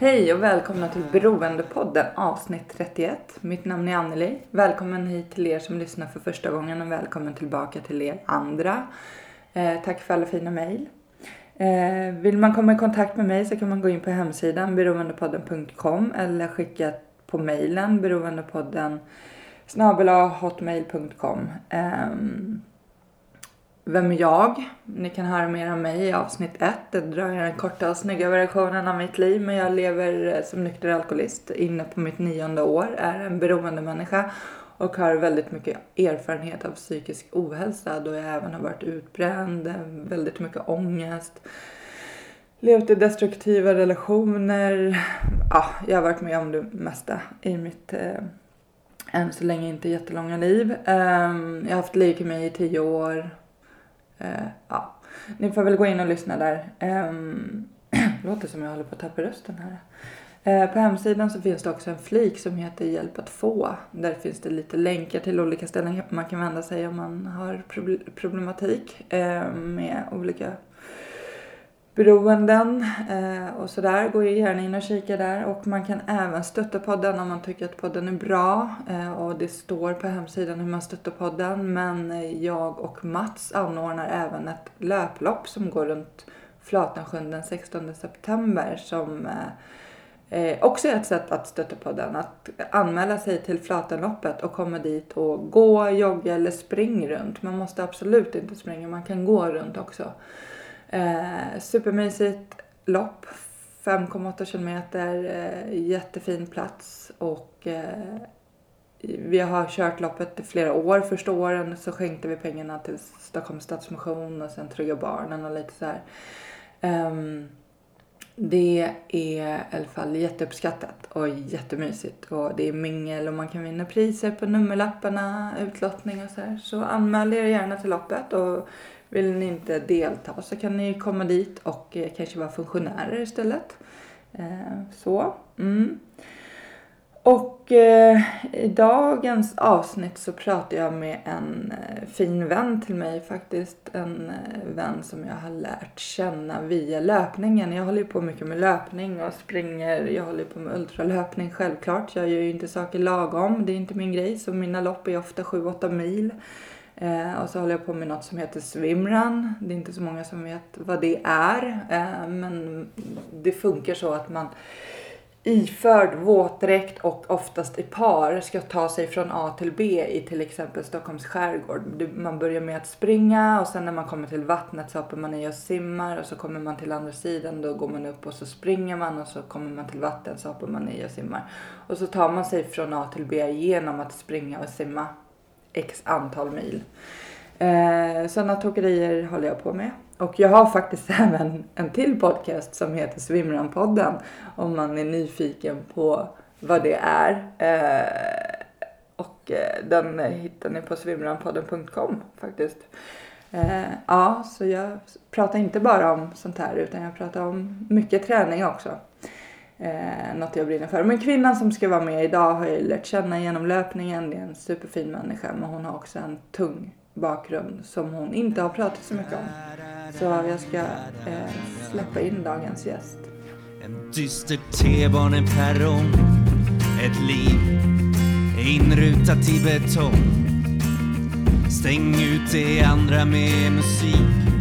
Hej och välkomna till Beroendepodden avsnitt 31. Mitt namn är Anneli. Välkommen hit till er som lyssnar för första gången och välkommen tillbaka till er andra. Eh, tack för alla fina mejl. Eh, vill man komma i kontakt med mig så kan man gå in på hemsidan beroendepodden.com eller skicka på mejlen beroendepodden hotmail.com. Ehm, vem är jag? Ni kan höra mer om mig i avsnitt 1. Det drar den korta och snygga versionen av mitt liv. Men jag lever eh, som nykter alkoholist inne på mitt nionde år. Är en beroende människa och har väldigt mycket erfarenhet av psykisk ohälsa. Då jag även har varit utbränd, eh, väldigt mycket ångest. Levt i destruktiva relationer. Ja, jag har varit med om det mesta i mitt eh, än så länge inte jättelånga liv. Um, jag har haft leukemi i tio år. Eh, ja, ni får väl gå in och lyssna där. Eh, låter som jag håller på att tappa rösten här. Eh, på hemsidan så finns det också en flik som heter Hjälp att få. Där finns det lite länkar till olika ställen man kan vända sig om man har problematik eh, med olika beroenden eh, och sådär. Gå gärna in och kika där. Och man kan även stötta podden om man tycker att podden är bra. Eh, och det står på hemsidan hur man stöttar podden. Men eh, jag och Mats anordnar även ett löplopp som går runt Flatensjön den 16 september. Som eh, eh, också är ett sätt att stötta podden. Att anmäla sig till Flatenloppet och komma dit och gå, jogga eller spring runt. Man måste absolut inte springa, man kan gå runt också. Eh, supermysigt lopp. 5,8 kilometer. Eh, jättefin plats. Och eh, vi har kört loppet i flera år. Första åren så skänkte vi pengarna till Stockholms Stadsmission och sen Trygga Barnen och lite så här. Um, det är i alla fall jätteuppskattat och jättemysigt. Och det är mingel och man kan vinna priser på nummerlapparna, utlottning och så här. Så anmäl er gärna till loppet och vill ni inte delta så kan ni komma dit och eh, kanske vara funktionärer istället. Eh, så. Mm. Och eh, i dagens avsnitt så pratar jag med en fin vän till mig faktiskt. En vän som jag har lärt känna via löpningen. Jag håller ju på mycket med löpning och springer. Jag håller på med ultralöpning självklart. Jag gör ju inte saker lagom. Det är inte min grej. Så mina lopp är ofta 7-8 mil. Eh, och så håller jag på med något som heter swimrun. Det är inte så många som vet vad det är. Eh, men det funkar så att man iförd våtdräkt och oftast i par ska ta sig från A till B i till exempel Stockholms skärgård. Man börjar med att springa och sen när man kommer till vattnet så hoppar man i och simmar och så kommer man till andra sidan då går man upp och så springer man och så kommer man till vatten så hoppar man i och simmar. Och så tar man sig från A till B genom att springa och simma x antal mil. Eh, sådana tokerier håller jag på med. Och jag har faktiskt även en till podcast som heter Svimran-podden. Om man är nyfiken på vad det är. Eh, och eh, den hittar ni på svimranpodden.com faktiskt. Eh, ja, så jag pratar inte bara om sånt här utan jag pratar om mycket träning också. Eh, något jag brinner för. Men kvinnan som ska vara med idag har jag lärt känna genom löpningen. Det är en superfin människa men hon har också en tung bakgrund som hon inte har pratat så mycket om. Så jag ska eh, släppa in dagens gäst. En dyster T-baneperrong Ett liv inrutat i betong Stäng ut det andra med musik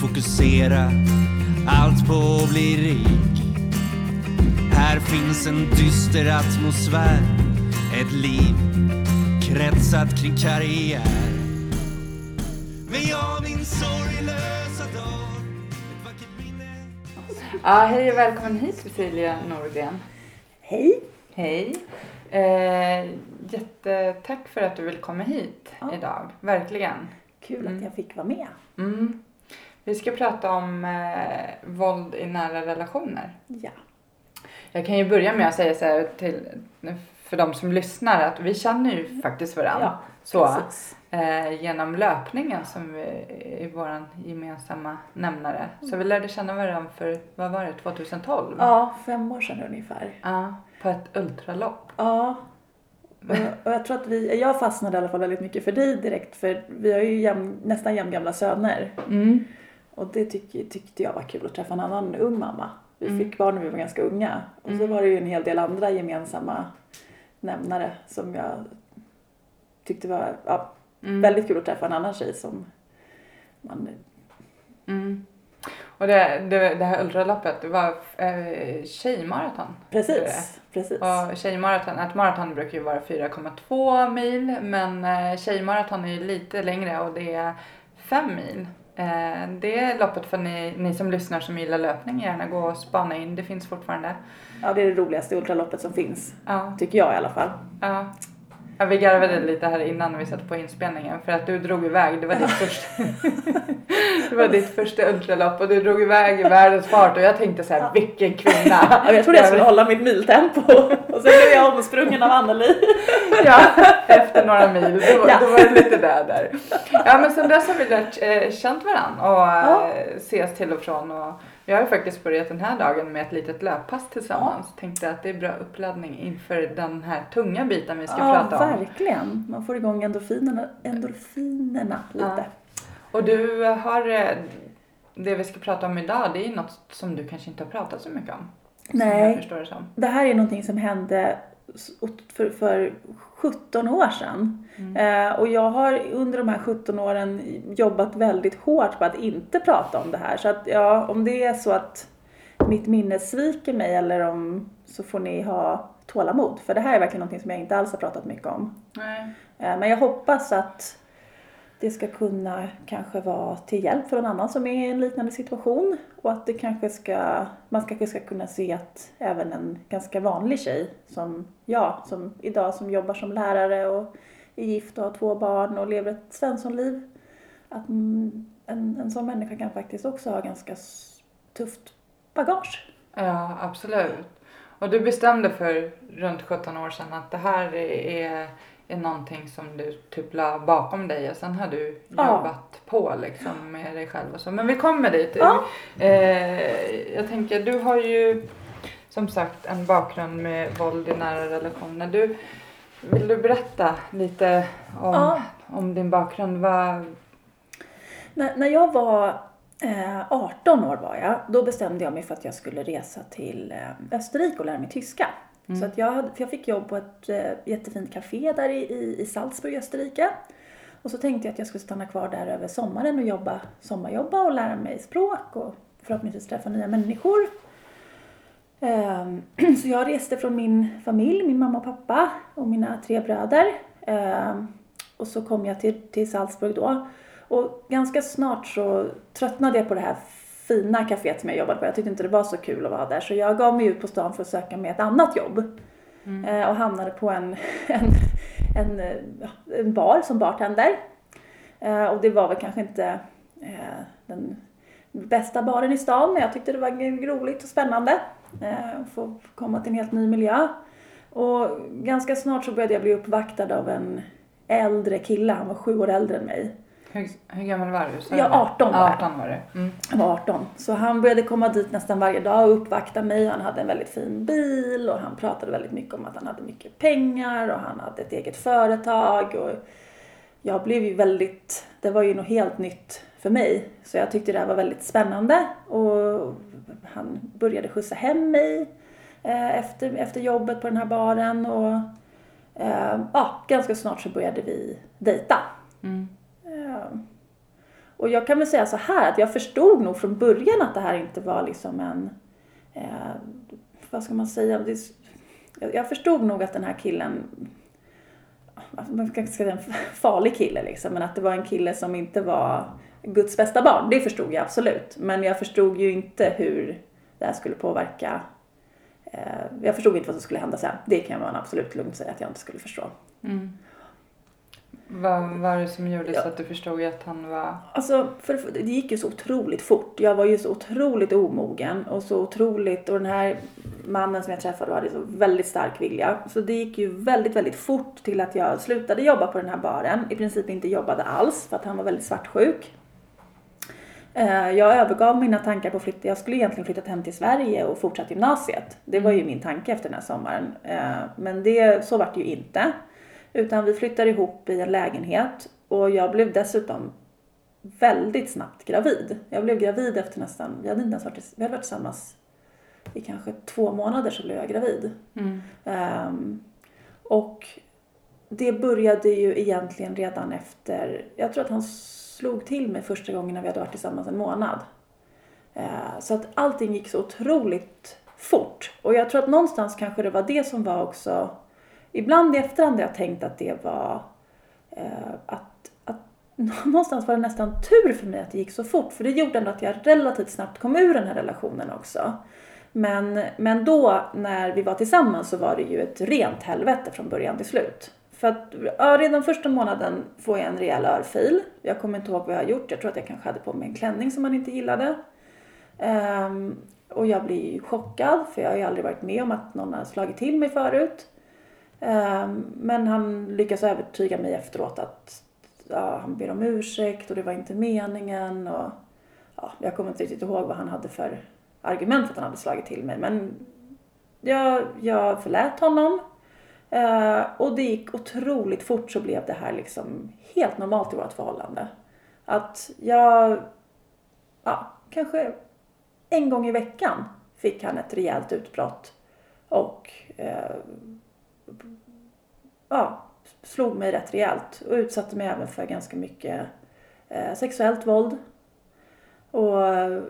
Fokusera allt på att bli rik här finns en dyster atmosfär Ett liv kretsat kring karriär Men jag min sorglösa dag Ett vackert minne Ja, hej och välkommen hit Cecilia Norgren. Hej! Hej. Eh, jättetack för att du vill komma hit Ja. idag. Verkligen. Kul Mm. att jag fick vara med. Mm. Vi ska prata om eh, våld i nära relationer. Ja. Jag kan ju börja med att säga så här till, för de som lyssnar att vi känner ju faktiskt varandra. Ja, så, eh, genom löpningen som vi, är vår gemensamma nämnare. Så vi lärde känna varandra för, vad var det, 2012? Ja, fem år sedan ungefär. Ja, på ett ultralopp. Ja. Och, och jag tror att vi, jag fastnade i alla fall väldigt mycket för dig direkt för vi har ju jäm, nästan jämngamla söner. Mm. Och det tyck, tyckte jag var kul att träffa en annan ung mamma. Vi Mm. fick barn när vi var ganska unga. Och så Mm. var det ju en hel del andra gemensamma nämnare som jag tyckte var ja, Mm. väldigt kul att träffa en annan tjej som man Mm. Och det, det, det här ultraloppet, det var eh, tjejmaraton. Precis, precis. Och tjejmaraton, ett maraton brukar ju vara 4,2 mil men eh, tjejmaraton är ju lite längre och det är 5 mil. Eh, det är loppet för ni, ni som lyssnar som gillar löpning, gärna gå och spana in, det finns fortfarande. Ja, det är det roligaste ultraloppet som finns. Ja, Tycker jag i alla fall. ja. Ja, vi garvade lite här innan vi satt på inspelningen för att du drog iväg, det var ditt första, det var ditt första ultralopp och du drog iväg i världens fart och jag tänkte så här, vilken kvinna! Ja, jag trodde jag skulle hålla mitt miltempo och sen blev jag omsprungen av Anneli. Ja, efter några mil. Då, Ja. då var det lite där där. Ja, men sen dess har vi lärt, eh, känt varandra och Ja. eh, ses till och från. Och jag har faktiskt börjat den här dagen med ett litet löppass tillsammans. Tänkte att det är bra uppladdning inför den här tunga biten vi ska Ja, prata om. verkligen. Man får igång endorfinerna, endorfinerna lite. Ja. Och du har, eh, det vi ska prata om idag, det är något som du kanske inte har pratat så mycket om. Nej. jag förstår det. Det här är någonting som hände för, för 17 år sedan. Eh, och jag har under de här 17 åren jobbat väldigt hårt på att inte prata om det här. Så att ja, om det är så att mitt minne sviker mig eller om så får ni ha tålamod. För det här är verkligen någonting som jag inte alls har pratat mycket om. Eh, Men jag hoppas att det ska kunna kanske vara till hjälp för någon annan som är i en liknande situation. Och att det kanske ska, man kanske ska kunna se att även en ganska vanlig tjej som jag, som idag som jobbar som lärare och är gift och har två barn och lever ett svenssonliv. Att en, en sån människa kan faktiskt också ha ganska tufft bagage. Ja, absolut. Och du bestämde för runt 17 år sedan att det här är, är någonting som du typ la bakom dig och sen har du Ja. jobbat på liksom med dig själv och så. Men vi kommer dit. Ja. Eh, jag tänker, du har ju som sagt en bakgrund med våld i nära relationer. Du, vill du berätta lite om, Ja. om din bakgrund? Vad, När, när jag var eh, 18 år var jag, då bestämde jag mig för att jag skulle resa till eh, Österrike och lära mig tyska. Mm. Så att jag, hade, för jag fick jobb på ett äh, jättefint café där i, i, i Salzburg, Österrike. Och så tänkte jag att jag skulle stanna kvar där över sommaren och jobba, sommarjobba och lära mig språk och förhoppningsvis träffa nya människor. Ehm, Så jag reste från min familj, min mamma och pappa och mina tre bröder. Ehm, Och så kom jag till, till Salzburg då. Och ganska snart så tröttnade jag på det här fina kaféet som jag jobbade på. Jag tyckte inte det var så kul att vara där. Så jag gav mig ut på stan för att söka mig ett annat jobb. Eh, Och hamnade på en, en, en, eh, en bar som bartender. Eh, Och det var väl kanske inte den bästa baren i stan. Men jag tyckte det var roligt och spännande. Att få komma till en helt ny miljö. Och ganska snart så började jag bli uppvaktad av en äldre kille. Han var sju år äldre än mig. Hur, hur gammal var du? Ja, du det? 18 var jag. 18 var du. Mm. Han var 18. Så han började komma dit nästan varje dag och uppvakta mig. Han hade en väldigt fin bil och han pratade väldigt mycket om att han hade mycket pengar och han hade ett eget företag. Och jag blev ju väldigt, det var ju något helt nytt för mig. Så jag tyckte det här var väldigt spännande och han började skjutsa hem mig eh, efter, efter jobbet på den här baren och eh, ja, ganska snart så började vi dejta. Mm. Och jag kan väl säga så här att jag förstod nog från början att det här inte var liksom en, eh, vad ska man säga, det, jag förstod nog att den här killen, man ska säga en farlig kille liksom, men att det var en kille som inte var Guds bästa barn. Det förstod jag absolut. Men jag förstod ju inte hur det här skulle påverka eh, jag förstod inte vad som skulle hända sen. Det kan man absolut lugnt säga att jag inte skulle förstå. Mm. Vad var det som gjorde Ja. så att du förstod att han var... Alltså, för, för, det gick ju så otroligt fort. Jag var ju så otroligt omogen och så otroligt, och den här mannen som jag träffade hade så väldigt stark vilja. Så det gick ju väldigt, väldigt fort till att jag slutade jobba på den här baren. I princip inte jobbade alls för att han var väldigt svartsjuk. Eh, Jag övergav mina tankar på att flytta. Jag skulle egentligen flyttat hem till Sverige och fortsatt gymnasiet. Det var ju min tanke efter den här sommaren. Eh, Men det, så var det ju inte. Utan vi flyttade ihop i en lägenhet och jag blev dessutom väldigt snabbt gravid. Jag blev gravid efter nästan, vi hade inte ens varit, vi hade varit tillsammans i kanske två månader så blev jag gravid. Mm. Ehm, och det började ju egentligen redan efter, jag tror att han slog till mig första gången när vi hade varit tillsammans en månad. Eh, så att allting gick så otroligt fort. Och jag tror att någonstans kanske det var det som var också, ibland i efterhand har jag tänkt att det var eh, att, att någonstans var det nästan tur för mig att det gick så fort. För det gjorde ändå att jag relativt snabbt kom ur den här relationen också. Men, men då när vi var tillsammans så var det ju ett rent helvete från början till slut. För att ja, redan första månaden får jag en rejäl örfil. Jag kommer inte ihåg vad jag har gjort. Jag tror att jag kanske hade på mig en klänning som han inte gillade. Um, och jag blir ju chockad för jag har ju aldrig varit med om att någon har slagit till mig förut. Ehm, men han lyckas övertyga mig efteråt att ja, han ber om ursäkt och det var inte meningen. Och, ja, jag kommer inte riktigt ihåg vad han hade för argument för att han hade slagit till mig. Men jag, jag förlät honom. Eh, och det gick otroligt fort så blev det här liksom helt normalt i vårt förhållande. Att jag, ja, kanske en gång i veckan fick han ett rejält utbrott. Och eh, ja, slog mig rätt rejält och utsatte mig även för ganska mycket eh, sexuellt våld. Och, eh,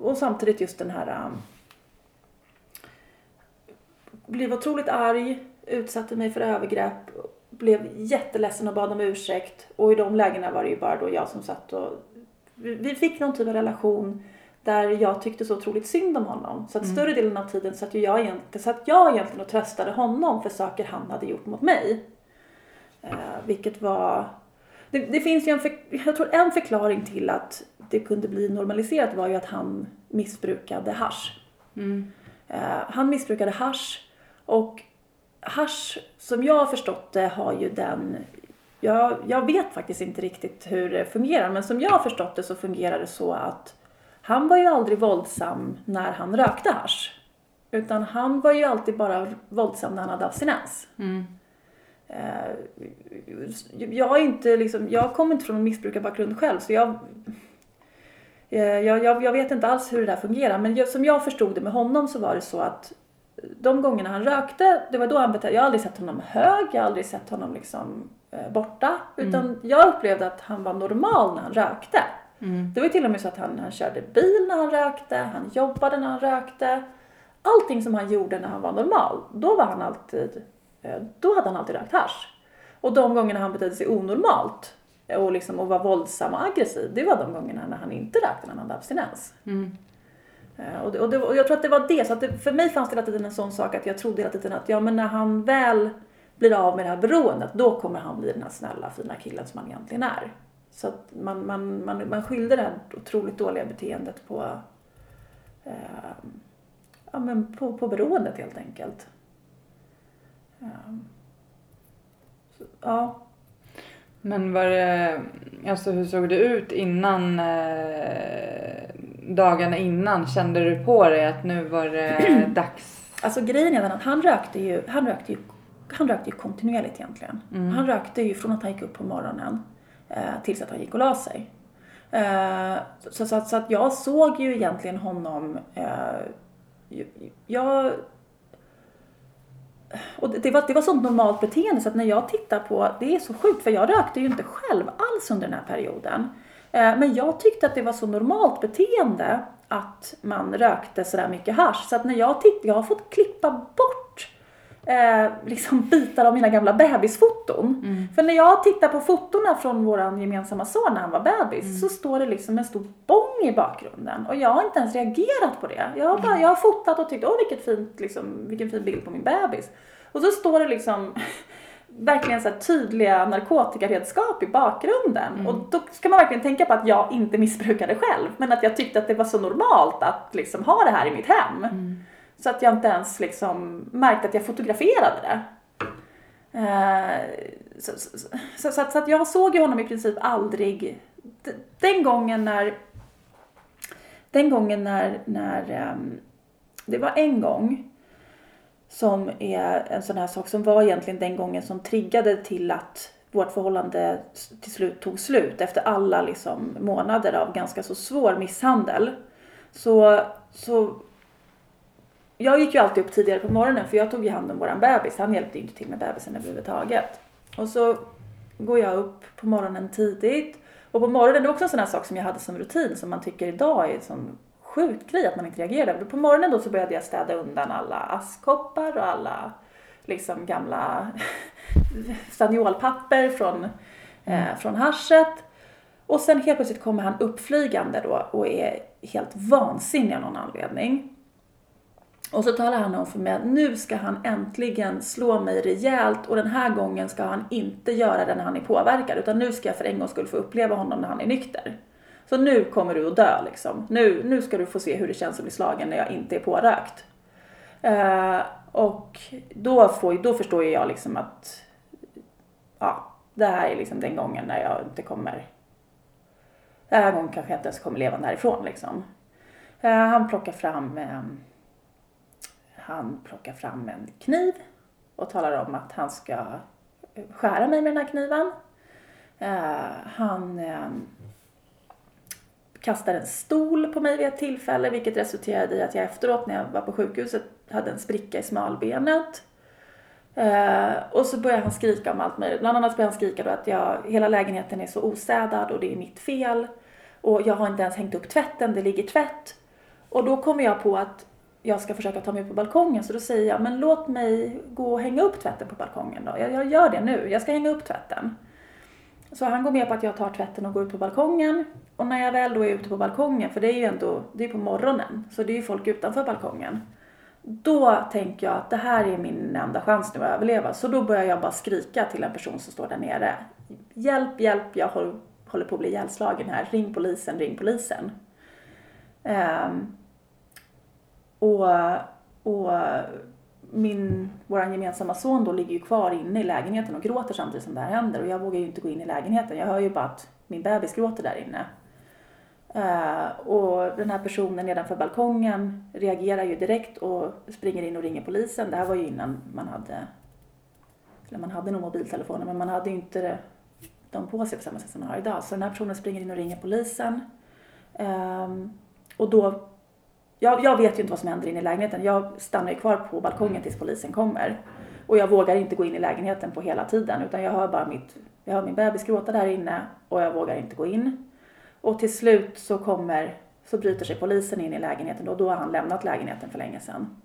och samtidigt just den här um, blev otroligt arg, utsatte mig för övergrepp, blev jätteledsen och bad om ursäkt. Och i de lägena var det ju bara då jag som satt och... Vi vi fick någon typ av relation där jag tyckte så otroligt synd om honom. Så att större delen av tiden satt jag egentligen, satt jag egentligen och tröstade honom för saker han hade gjort mot mig. Eh, vilket var... Det, det finns ju en, för, jag tror en förklaring till att det kunde bli normaliserat var ju att han missbrukade hasch. Mm. Eh, han missbrukade hasch och hasch som jag har förstått det har ju den jag, jag vet faktiskt inte riktigt hur det fungerar men som jag har förstått det så fungerar det så att han var ju aldrig våldsam när han rökte hasch. Utan han var ju alltid bara våldsam när han hade abstinens. Mm. Eh, jag är inte liksom, jag kommer inte från en missbrukarbakgrund själv så jag, eh, jag, jag, jag vet inte alls hur det där fungerar men som jag förstod det med honom så var det så att de gångerna han rökte, det var då han betedde Jag har aldrig sett honom hög, jag har aldrig sett honom liksom eh, borta. Utan jag upplevde att han var normal när han rökte. Mm. Det var ju till och med så att han, han körde bil när han rökte, han jobbade när han rökte. Allting som han gjorde när han var normal, då var han alltid, eh, då hade han alltid rökt hasch. Och de gångerna han betedde sig onormalt och, liksom, och var våldsam och aggressiv, det var de gångerna när han inte rökte, när han hade abstinens. Mm. Eh, Och, det, och, det, och jag tror att det var det, så att det, för mig fanns det hela tiden en sån sak att jag trodde hela tiden att ja men när han väl blir av med det här beroendet då kommer han bli den här snälla fina killen som han egentligen är. Så att man, man, man, man skyllde det här otroligt dåliga beteendet på, eh, ja, men på, på beroendet helt enkelt. Eh, så, ja, Men var det, alltså hur såg det ut innan, eh, dagarna innan? Kände du på dig att nu var det dags? Alltså grejen är den att han rökte ju, han rökte ju, han rökte ju kontinuerligt egentligen. Han rökte ju från att han gick upp på morgonen Eh, tills att han gick och la sig. Eh, så, så, så att jag såg ju egentligen honom, eh, jag och det det var, det var sånt normalt beteende så att när jag tittar på, det är så sjukt för jag rökte ju inte själv alls under den här perioden. Eh, Men jag tyckte att det var så normalt beteende att man rökte sådär mycket hasch så att när jag tittar, jag har fått klippa bort eh, liksom bitar av mina gamla bebisfoton. Mm. För när jag tittar på fotona från våran gemensamma son när han var bebis Mm. så står det liksom en stor bång i bakgrunden och jag har inte ens reagerat på det. Jag har, bara, jag har fotat och tyckt åh vilket fint, liksom, vilken fin bild på min bebis. Och så står det liksom verkligen så tydliga narkotikaredskap i bakgrunden. Och då ska man verkligen tänka på att jag inte missbrukade själv men att jag tyckte att det var så normalt att liksom ha det här i mitt hem. Så att jag inte ens liksom märkte att jag fotograferade det. Eh, så, så, så, så, att, så att jag såg ju honom i princip aldrig. Den gången när den gången när, när ehm, det var en gång som är en sån här sak som var egentligen den gången som triggade till att vårt förhållande till slut tog slut efter alla liksom månader av ganska så svår misshandel. Så, så jag gick ju alltid upp tidigare på morgonen för jag tog ju hand om våran bebis. Han hjälpte ju inte till med bebisen överhuvudtaget. Och så går jag upp på morgonen tidigt. Och på morgonen, det var också en sån här sak som jag hade som rutin som man tycker idag är en sån sjukt grej att man inte reagerar över. På morgonen då så började jag städa undan alla askkoppar och alla liksom gamla staniolpapper från, eh, från haschet. Och sen helt plötsligt kommer han uppflygande då och är helt vansinnig av någon anledning. Och så talar han om för mig att nu ska han äntligen slå mig rejält och den här gången ska han inte göra det när han är påverkad utan nu ska jag för en gångs skull få uppleva honom när han är nykter. Så nu kommer du att dö liksom. Nu, nu ska du få se hur det känns att bli slagen när jag inte är pårökt. Eh, och då, får, då förstår ju jag liksom att ja, det här är liksom den gången när jag inte kommer den här gången kanske jag inte ens kommer levande härifrån liksom. Eh, han plockar fram eh, han plockar fram en kniv och talar om att han ska eh, skära mig med den här kniven. Eh, han eh, kastar en stol på mig vid ett tillfälle vilket resulterade i att jag efteråt när jag var på sjukhuset hade en spricka i smalbenet. Eh, och så börjar han skrika om allt möjligt. Bland annat börjar han skrika då att jag, hela lägenheten är så ostädad och det är mitt fel. Och jag har inte ens hängt upp tvätten, det ligger tvätt. Och då kommer jag på att jag ska försöka ta mig upp på balkongen så då säger jag men låt mig gå och hänga upp tvätten på balkongen då. Jag, jag gör det nu, jag ska hänga upp tvätten. Så han går med på att jag tar tvätten och går ut på balkongen. Och när jag väl då är ute på balkongen, för det är ju ändå, det är på morgonen, så det är ju folk utanför balkongen. Då tänker jag att det här är min enda chans nu att överleva. Så då börjar jag bara skrika till en person som står där nere. Hjälp, hjälp, jag håller, håller på att bli ihjälslagen här. Ring polisen, ring polisen. Um, och, och min, våran gemensamma son då ligger ju kvar inne i lägenheten och gråter samtidigt som det här händer. Och jag vågar ju inte gå in i lägenheten. Jag hör ju bara att min bebis gråter där inne. Uh, och den här personen nedanför balkongen reagerar ju direkt och springer in och ringer polisen. Det här var ju innan man hade, eller man hade nog mobiltelefoner men man hade ju inte dem på sig på samma sätt som man har idag. Så den här personen springer in och ringer polisen. Ehm, och då, jag, jag vet ju inte vad som händer inne i lägenheten. Jag stannar ju kvar på balkongen tills polisen kommer. Och jag vågar inte gå in i lägenheten på hela tiden utan jag hör bara mitt, jag hör min bebis gråta där inne och jag vågar inte gå in. Och till slut så kommer, så bryter sig polisen in i lägenheten och då har han lämnat lägenheten för länge sedan.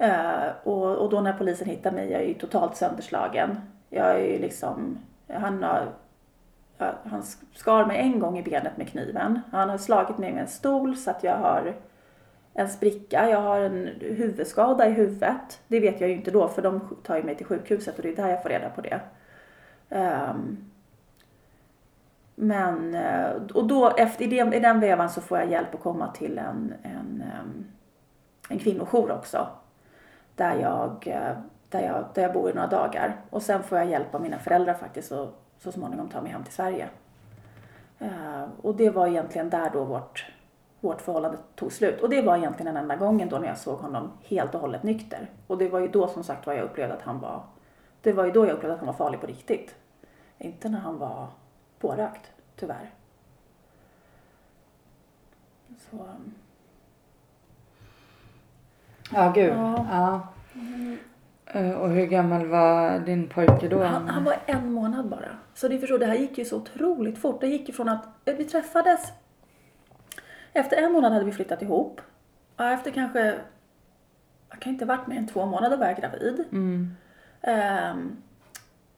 Uh, och, och då när polisen hittar mig, jag är ju totalt sönderslagen. Jag är ju liksom, han har, han skar mig en gång i benet med kniven. Han har slagit mig med en stol så att jag har en spricka, jag har en huvudskada i huvudet. Det vet jag ju inte då för de tar ju mig till sjukhuset och det är där jag får reda på det. Um, men, eh, och då efter, i, den, i den vevan så får jag hjälp att komma till en, en, ehm, en kvinnojour också. Där jag, eh, där, jag, där jag bor i några dagar. Och sen får jag hjälp av mina föräldrar faktiskt att så småningom ta mig hem till Sverige. Uh, och det var egentligen där då vårt, vårt förhållande tog slut. Och det var egentligen den enda gången då när jag såg honom helt och hållet nykter. Och det var ju då som sagt vad jag upplevde att han var, det var ju då jag upplevde att han var farlig på riktigt. Inte när han var pårökt, tyvärr. Så, um, Ja, gud. Ja. Ja. Eh, Och hur gammal var din pojke då? han, han var en månad bara. Så ni förstår, det här gick ju så otroligt fort. Det gick ju från att eh, vi träffades. Efter en månad hade vi flyttat ihop. Efter kanske, jag kan inte ha varit mer än två månader var jag gravid. Mm. Ehm,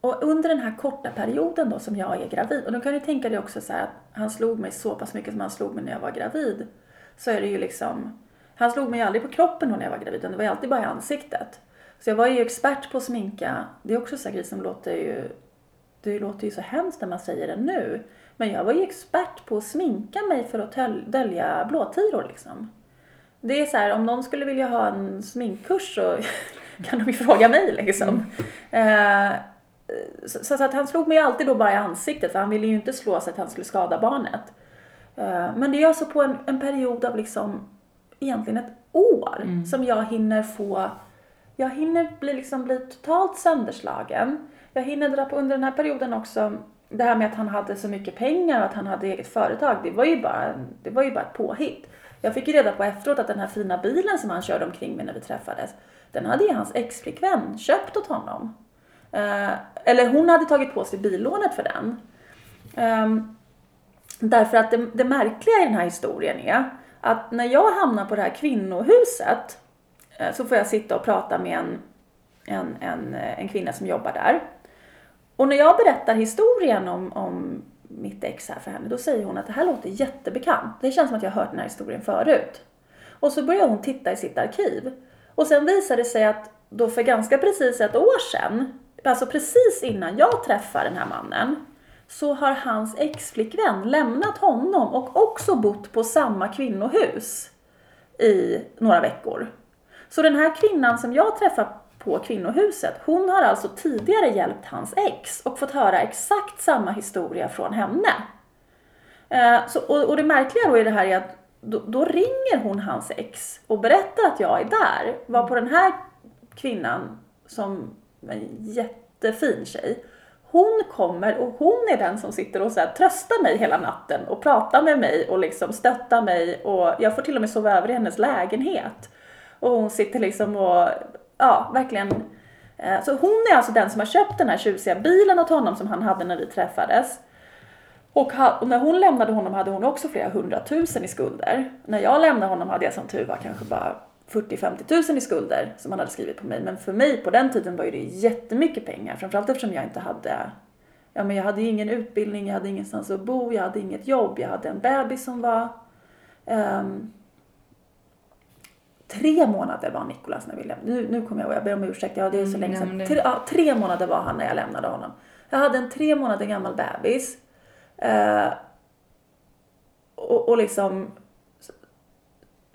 och under den här korta perioden då som jag är gravid, och då kan du tänka dig också så att han slog mig så pass mycket som han slog mig när jag var gravid. Så är det ju liksom, han slog mig aldrig på kroppen då när jag var gravid, utan det var ju alltid bara i ansiktet. Så jag var ju expert på att sminka, det är också så här grej som låter ju, det låter ju så hemskt när man säger det nu. Men jag var ju expert på att sminka mig för att dölja blåtiror liksom. Det är så här, om någon skulle vilja ha en sminkkurs så kan de ju fråga mig liksom. Eh, så, så att han slog mig alltid då bara i ansiktet för han ville ju inte slå så att han skulle skada barnet. Eh, men det är alltså på en, en period av liksom egentligen ett år som jag hinner få, jag hinner bli, liksom bli totalt sönderslagen. Jag hinner dra på under den här perioden också det här med att han hade så mycket pengar och att han hade eget företag, det var ju bara, det var ju bara ett påhitt. Jag fick ju reda på efteråt att den här fina bilen som han körde omkring med när vi träffades, den hade ju hans exflickvän köpt åt honom. Eh, eller hon hade tagit på sig billånet för den. Ehm, därför att det, det märkliga i den här historien är att när jag hamnar på det här kvinnohuset Eh, så får jag sitta och prata med en, en, en, eh, en kvinna som jobbar där. Och när jag berättar historien om, om mitt ex här för henne, då säger hon att det här låter jättebekant. Det känns som att jag har hört den här historien förut. Och så börjar hon titta i sitt arkiv. Och sen visar det sig att då för ganska precis ett år sedan, alltså precis innan jag träffar den här mannen, så har hans exflickvän lämnat honom och också bott på samma kvinnohus i några veckor. Så den här kvinnan som jag träffar på kvinnohuset, hon har alltså tidigare hjälpt hans ex och fått höra exakt samma historia från henne. Eh, så, och, och det märkliga då i det här är att då, då ringer hon hans ex och berättar att jag är där. Var på den här kvinnan, som en jättefin tjej, hon kommer och hon är den som sitter och så här tröstar mig hela natten och pratar med mig och liksom stöttar mig och jag får till och med sova över i hennes lägenhet. Och hon sitter liksom och, ja, verkligen. Eh, så hon är alltså den som har köpt den här tjusiga bilen åt honom som han hade när vi träffades. Och, ha, och när hon lämnade honom hade hon också flera hundratusen i skulder. När jag lämnade honom hade jag som tur var kanske bara 40-50 tusen i skulder som han hade skrivit på mig. Men för mig på den tiden var ju det jättemycket pengar. Framförallt eftersom jag inte hade, ja men jag hade ingen utbildning, jag hade ingenstans att bo, jag hade inget jobb, jag hade en bebis som var um, Tre månader var Nikolas när vi lämnade. Nu, nu kommer jag ihåg, jag ber om ursäkt. Ja, det är så Mm, länge sedan. Tre, ja, tre månader var han när jag lämnade honom. Jag hade en tre månader gammal bebis. Eh, och, och liksom...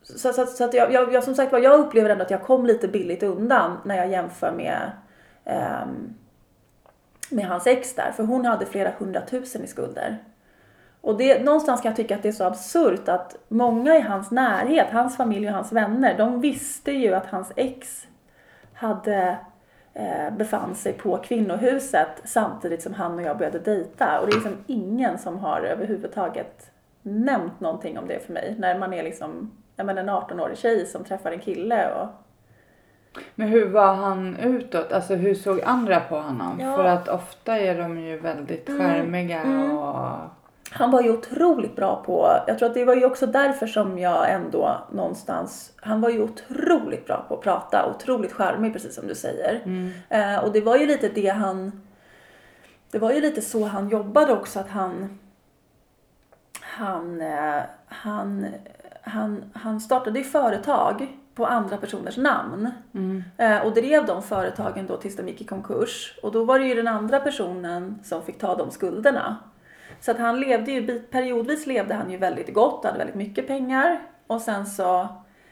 Så, så, så att jag, jag, jag, som sagt var, jag upplever ändå att jag kom lite billigt undan när jag jämför med, ehm, med hans ex där. För hon hade flera hundratusen i skulder. Och det, någonstans kan jag tycka att det är så absurt att många i hans närhet, hans familj och hans vänner, de visste ju att hans ex hade eh, befann sig på kvinnohuset samtidigt som han och jag började dejta. Och det är liksom ingen som har överhuvudtaget nämnt någonting om det för mig. När man är liksom jag menar, en 18-årig tjej som träffar en kille och Men hur var han utåt? Alltså hur såg andra på honom? Ja. För att ofta är de ju väldigt charmiga mm. och... Han var ju otroligt bra på, jag tror att det var ju också därför som jag ändå någonstans, han var ju otroligt bra på att prata, otroligt charmig precis som du säger. Eh, och det var ju lite det han, det var ju lite så han jobbade också att han, han, eh, han, han, han startade ju företag på andra personers namn. Eh, och drev de företagen då tills de gick i konkurs. Och då var det ju den andra personen som fick ta de skulderna. Så att han levde ju, periodvis levde han ju väldigt gott, hade väldigt mycket pengar. Och sen så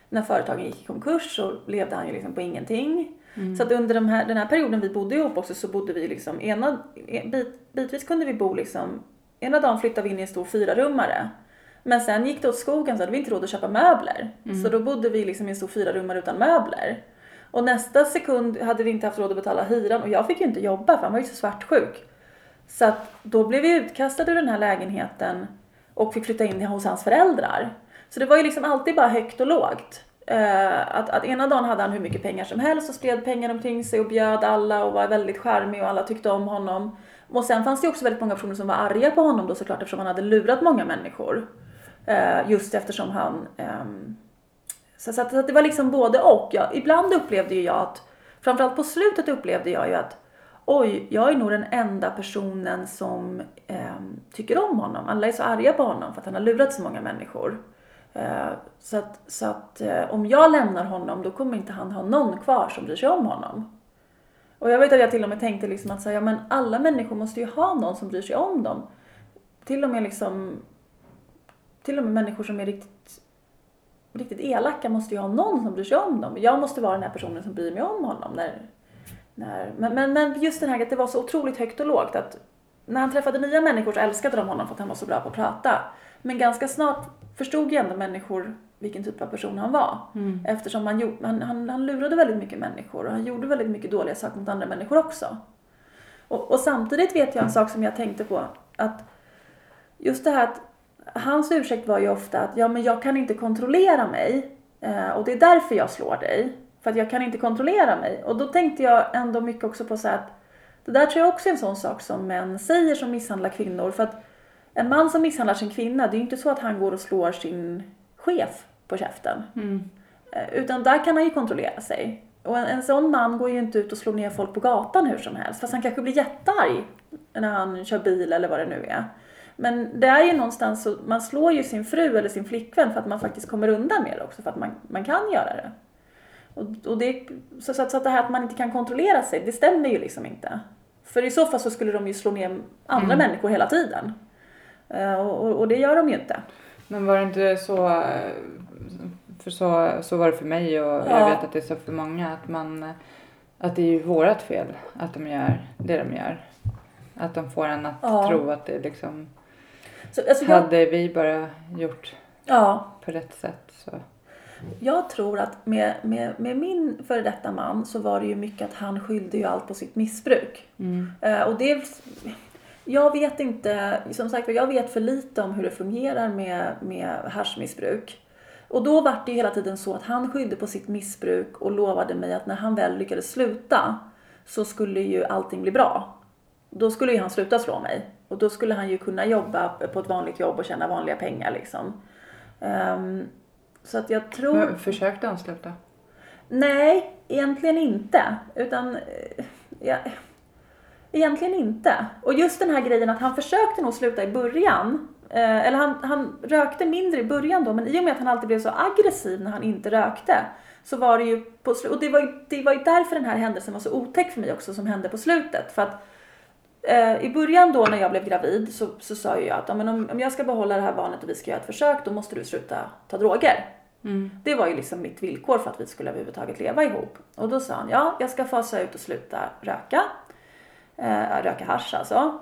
när företagen gick i konkurs så levde han ju liksom på ingenting. Så att under de här, den här perioden vi bodde ihop också så bodde vi liksom, ena, en bit, bitvis kunde vi bo liksom, ena dagen flyttade vi in i en stor fyrarummare. Men sen gick det åt skogen så hade vi inte råd att köpa möbler. Så då bodde vi liksom i en stor fyrarummare utan möbler. Och nästa sekund hade vi inte haft råd att betala hyran och jag fick ju inte jobba för han var ju så svartsjuk. Så att då blev vi utkastade ur den här lägenheten och fick flytta in hos hans föräldrar. Så det var ju liksom alltid bara högt och lågt. Eh, att, att ena dagen hade han hur mycket pengar som helst och spred pengar omkring sig och bjöd alla och var väldigt charmig och alla tyckte om honom. Och sen fanns det ju också väldigt många personer som var arga på honom då såklart eftersom han hade lurat många människor. Eh, just eftersom han ehm, Så, så, att, så att det var liksom både och. Jag, ibland upplevde ju jag att, framförallt på slutet upplevde jag ju att oj, jag är nog den enda personen som eh, tycker om honom. Alla är så arga på honom för att han har lurat så många människor. Eh, så att, så att eh, om jag lämnar honom då kommer inte han ha någon kvar som bryr sig om honom. Och jag vet att jag till och med tänkte liksom att säga, ja, men alla människor måste ju ha någon som bryr sig om dem. Till och med liksom till och med människor som är riktigt, riktigt elaka måste ju ha någon som bryr sig om dem. Jag måste vara den här personen som bryr mig om honom. När, när, men, men, men just den här att det var så otroligt högt och lågt. Att när han träffade nya människor så älskade de honom för att han var så bra på att prata. Men ganska snart förstod ju ändå människor vilken typ av person han var. Mm. Eftersom han, han, han, han lurade väldigt mycket människor och han gjorde väldigt mycket dåliga saker mot andra människor också. Och, och samtidigt vet jag en sak som jag tänkte på. Att just det här att hans ursäkt var ju ofta att ja, men jag kan inte kontrollera mig eh, och det är därför jag slår dig. För att jag kan inte kontrollera mig. Och då tänkte jag ändå mycket också på så att det där tror jag också är en sån sak som män säger som misshandlar kvinnor. För att en man som misshandlar sin kvinna, det är ju inte så att han går och slår sin chef på käften. Mm. Eh, Utan där kan han ju kontrollera sig. Och en, en sån man går ju inte ut och slår ner folk på gatan hur som helst. Fast han kanske blir jättearg när han kör bil eller vad det nu är. Men det är ju någonstans så, man slår ju sin fru eller sin flickvän för att man faktiskt kommer undan med det också. För att man, man kan göra det. Och, och det så, så, att, så att det här att man inte kan kontrollera sig, det stämmer ju liksom inte. För i så fall så skulle de ju slå ner andra människor hela tiden. Eh, och, och, och det gör de ju inte. Men var det inte så, för så, så var det för mig och Ja. jag vet att det är så för många att man, att det är ju vårat fel att de gör det de gör. Att de får en att Ja. tro att det liksom, Så, alltså jag, hade vi bara gjort ja, på rätt sätt så. Jag tror att med, med, med min före detta man så var det ju mycket att han skyllde ju allt på sitt missbruk. Mm. Eh, och det, jag vet inte, som sagt jag vet för lite om hur det fungerar med, med haschmissbruk. Och då var det ju hela tiden så att han skyllde på sitt missbruk och lovade mig att när han väl lyckades sluta så skulle ju allting bli bra. Då skulle ju han sluta slå mig. Och då skulle han ju kunna jobba på ett vanligt jobb och tjäna vanliga pengar liksom. Ehm, så att jag tror... Men försökte han sluta? Nej, egentligen inte. Utan, eh, ja, egentligen inte. Och just den här grejen att han försökte nog sluta i början. Eh, eller han, han rökte mindre i början då, men i och med att han alltid blev så aggressiv när han inte rökte. Så var det ju på Och det var, det var ju därför den här händelsen var så otäck för mig också som hände på slutet. För att eh, i början då när jag blev gravid så, så sa jag att ja, men om, om jag ska behålla det här barnet och vi ska göra ett försök då måste du sluta ta droger. Det var ju liksom mitt villkor för att vi skulle överhuvudtaget leva ihop. Och då sa han, ja, jag ska fasa ut och sluta röka. Eh, röka hasch alltså.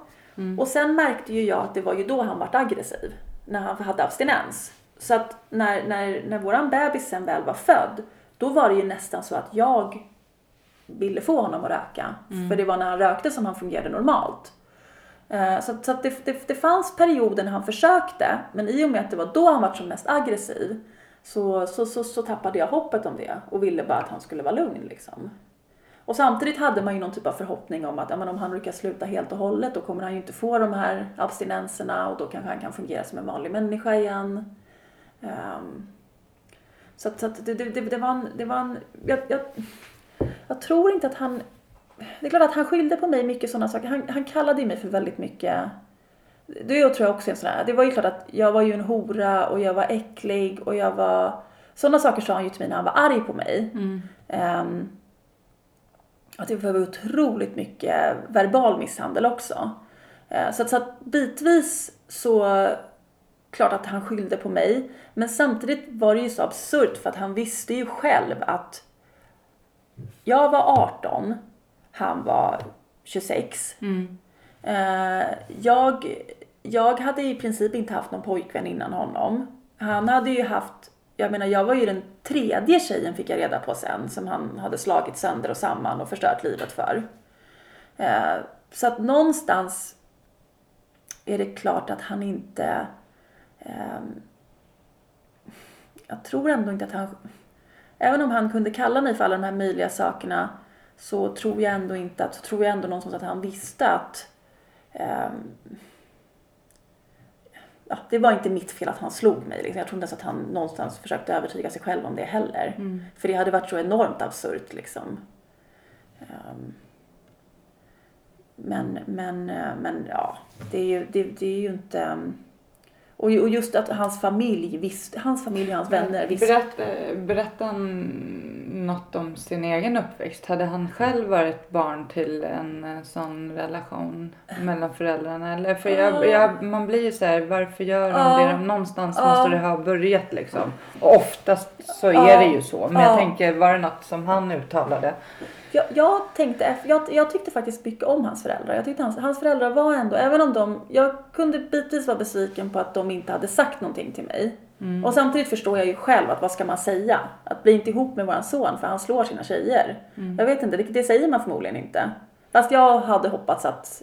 Och sen märkte ju jag att det var ju då han vart aggressiv. När han hade abstinens. Så att när, när, när våran bebis sen väl var född, då var det ju nästan så att jag ville få honom att röka. För det var när han rökte som han fungerade normalt. Eh, Så, så det, det, det fanns perioder när han försökte, men i och med att det var då han var som mest aggressiv så, så, så, så tappade jag hoppet om det och ville bara att han skulle vara lugn. Liksom. Och samtidigt hade man ju någon typ av förhoppning om att ja, om han lyckas sluta helt och hållet då kommer han ju inte få de här abstinenserna och då kanske han kan fungera som en vanlig människa igen. Ehm, så att, så att det, det, det, det var en... Det var en jag, jag, jag tror inte att han... Det är klart att han skyllde på mig mycket sådana saker. Han, han kallade ju mig för väldigt mycket... Det tror jag också är en sån här... Det var ju klart att jag var ju en hora och jag var äcklig och jag var... Sådana saker sa han ju till mig när han var arg på mig. Ehm, att det var otroligt mycket verbal misshandel också. Eh, Så att, så att bitvis så klart att han skyllde på mig. Men samtidigt var det ju så absurt för att han visste ju själv att jag var 18, han var 26. Eh, jag, jag hade i princip inte haft någon pojkvän innan honom. Han hade ju haft, jag menar jag var ju den tredje tjejen fick jag reda på sen som han hade slagit sönder och samman och förstört livet för. Eh, så att någonstans är det klart att han inte ehm, jag tror ändå inte att han... Även om han kunde kalla mig för alla de här möjliga sakerna så tror jag ändå inte att... Så tror jag ändå någonstans att han visste att... ehm, ja, det var inte mitt fel att han slog mig. Liksom. Jag tror inte ens att han någonstans försökte övertyga sig själv om det heller. Mm. För det hade varit så enormt absurt liksom. Ehm, men, men, eh, men ja, det är ju, det, det är ju inte... ehm, Och, ju- och just att hans familj visste, hans familj och hans vänner visste. Berätta, berätta han något om sin egen uppväxt. Hade han själv varit barn till en eh, sån relation mellan föräldrarna? Eller, för jag, jag, man blir ju så här, varför gör de det? Någonstans Ja. måste det ha börjat liksom. Och oftast så är det ju så. Men Ja. jag tänker, var det något som han uttalade? Jag, jag tänkte, jag, jag tyckte faktiskt mycket om hans föräldrar. Jag tyckte hans, hans föräldrar var ändå, även om de, jag kunde bitvis vara besviken på att de inte hade sagt någonting till mig. Och samtidigt förstår jag ju själv att vad ska man säga? Att bli inte ihop med våran son för han slår sina tjejer. Jag vet inte, det, det säger man förmodligen inte. Fast jag hade hoppats att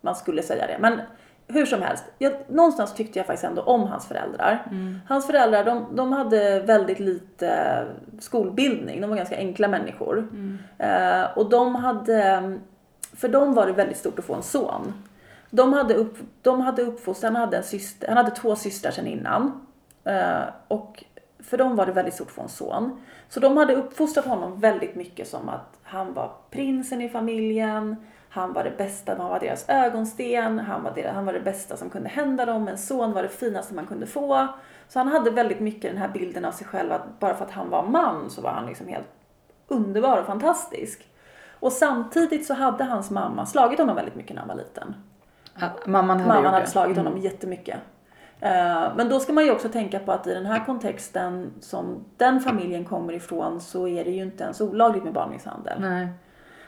man skulle säga det. Men hur som helst, jag, någonstans tyckte jag faktiskt ändå om hans föräldrar. Hans föräldrar de, de hade väldigt lite skolbildning, de var ganska enkla människor. Eh, och de hade, för dem var det väldigt stort att få en son. De hade, upp, de hade uppfostrat, han hade, en syster, han hade två systrar sedan innan. Eh, och för dem var det väldigt stort att få en son. Så de hade uppfostrat honom väldigt mycket som att han var prinsen i familjen, han var det bästa, han var deras ögonsten, han var, deras, han var det bästa som kunde hända dem, en son var det finaste man kunde få. Så han hade väldigt mycket den här bilden av sig själv att bara för att han var man så var han liksom helt underbar och fantastisk. Och samtidigt så hade hans mamma slagit honom väldigt mycket när han var liten. Att mamman hade Mamman hade slagit honom jättemycket. Eh, Men då ska man ju också tänka på att i den här kontexten som den familjen kommer ifrån så är det ju inte ens olagligt med barnmisshandel. Nej.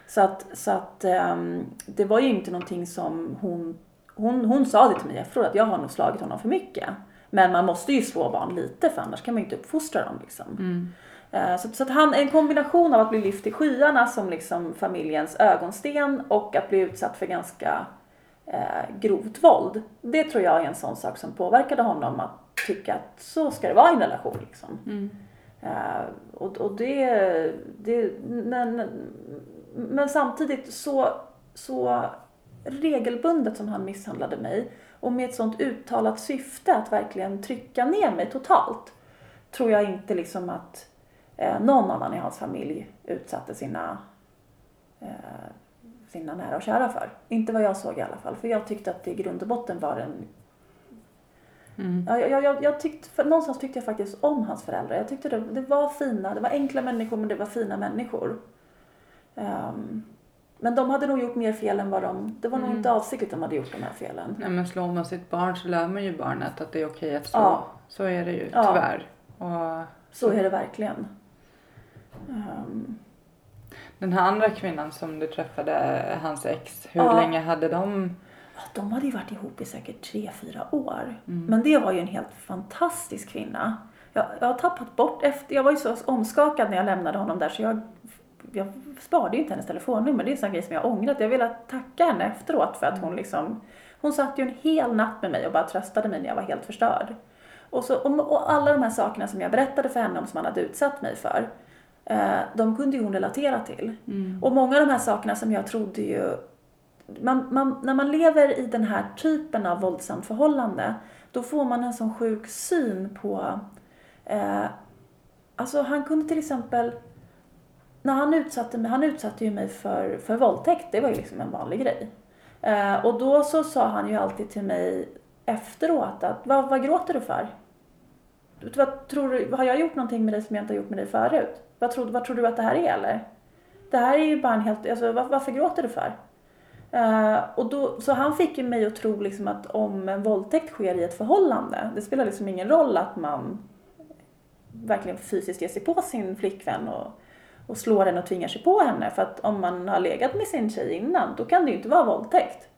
Så att, så att ehm, det var ju inte någonting som hon, hon, hon sa det till mig efteråt att jag har nog slagit honom för mycket. Men man måste ju slå barn lite för annars kan man ju inte uppfostra dem liksom. Eh, Så, så att han, en kombination av att bli lyft i skyarna som liksom familjens ögonsten och att bli utsatt för ganska eh, grovt våld. Det tror jag är en sån sak som påverkade honom att tycka att så ska det vara i en relation. Liksom. Eh, och, och det, det men, men samtidigt så, så regelbundet som han misshandlade mig och med ett sånt uttalat syfte att verkligen trycka ner mig totalt tror jag inte liksom att eh, någon annan i hans familj utsatte sina, eh, sina nära och kära för. Inte vad jag såg i alla fall. För jag tyckte att det i grund och botten var en Ja, jag, jag, jag tyckte, för någonstans tyckte jag faktiskt om hans föräldrar. Jag tyckte det, det var fina, det var enkla människor men det var fina människor. Ehm, men de hade nog gjort mer fel än vad de, det var nog inte avsiktligt de hade gjort de här felen. Nej men slår man sitt barn så lär man ju barnet att det är okej att slå. Ja. Så är det ju Ja. tyvärr. Och Så är det verkligen. Ehm, den här andra kvinnan som du träffade, hans ex, hur Ja. länge hade de? de hade ju varit ihop i säkert tre, fyra år. Men det var ju en helt fantastisk kvinna. Jag, jag har tappat bort efter, jag var ju så omskakad när jag lämnade honom där så jag, jag sparade ju inte hennes telefonnummer. Det är en sån grej som jag har ångrat. Jag vill tacka henne efteråt för att hon liksom, hon satt ju en hel natt med mig och bara tröstade mig när jag var helt förstörd. Och, så, och, och alla de här sakerna som jag berättade för henne om som han hade utsatt mig för, de kunde ju hon relatera till. Och många av de här sakerna som jag trodde ju man, man, när man lever i den här typen av våldsamt förhållande då får man en sån sjuk syn på... Eh, alltså han kunde till exempel... När han utsatte mig, han utsatte ju mig för, för våldtäkt, det var ju liksom en vanlig grej. Eh, och då så sa han ju alltid till mig efteråt att vad, vad gråter du för? Vad tror du, har jag gjort någonting med dig som jag inte har gjort med dig förut? Vad tror, vad tror du att det här är eller? Det här är ju bara en helt, alltså var, varför gråter du för? Uh, och då, så han fick ju mig att tro liksom att om en våldtäkt sker i ett förhållande, det spelar liksom ingen roll att man verkligen fysiskt ger sig på sin flickvän och, och slår henne och tvingar sig på henne. För att om man har legat med sin tjej innan, då kan det ju inte vara våldtäkt.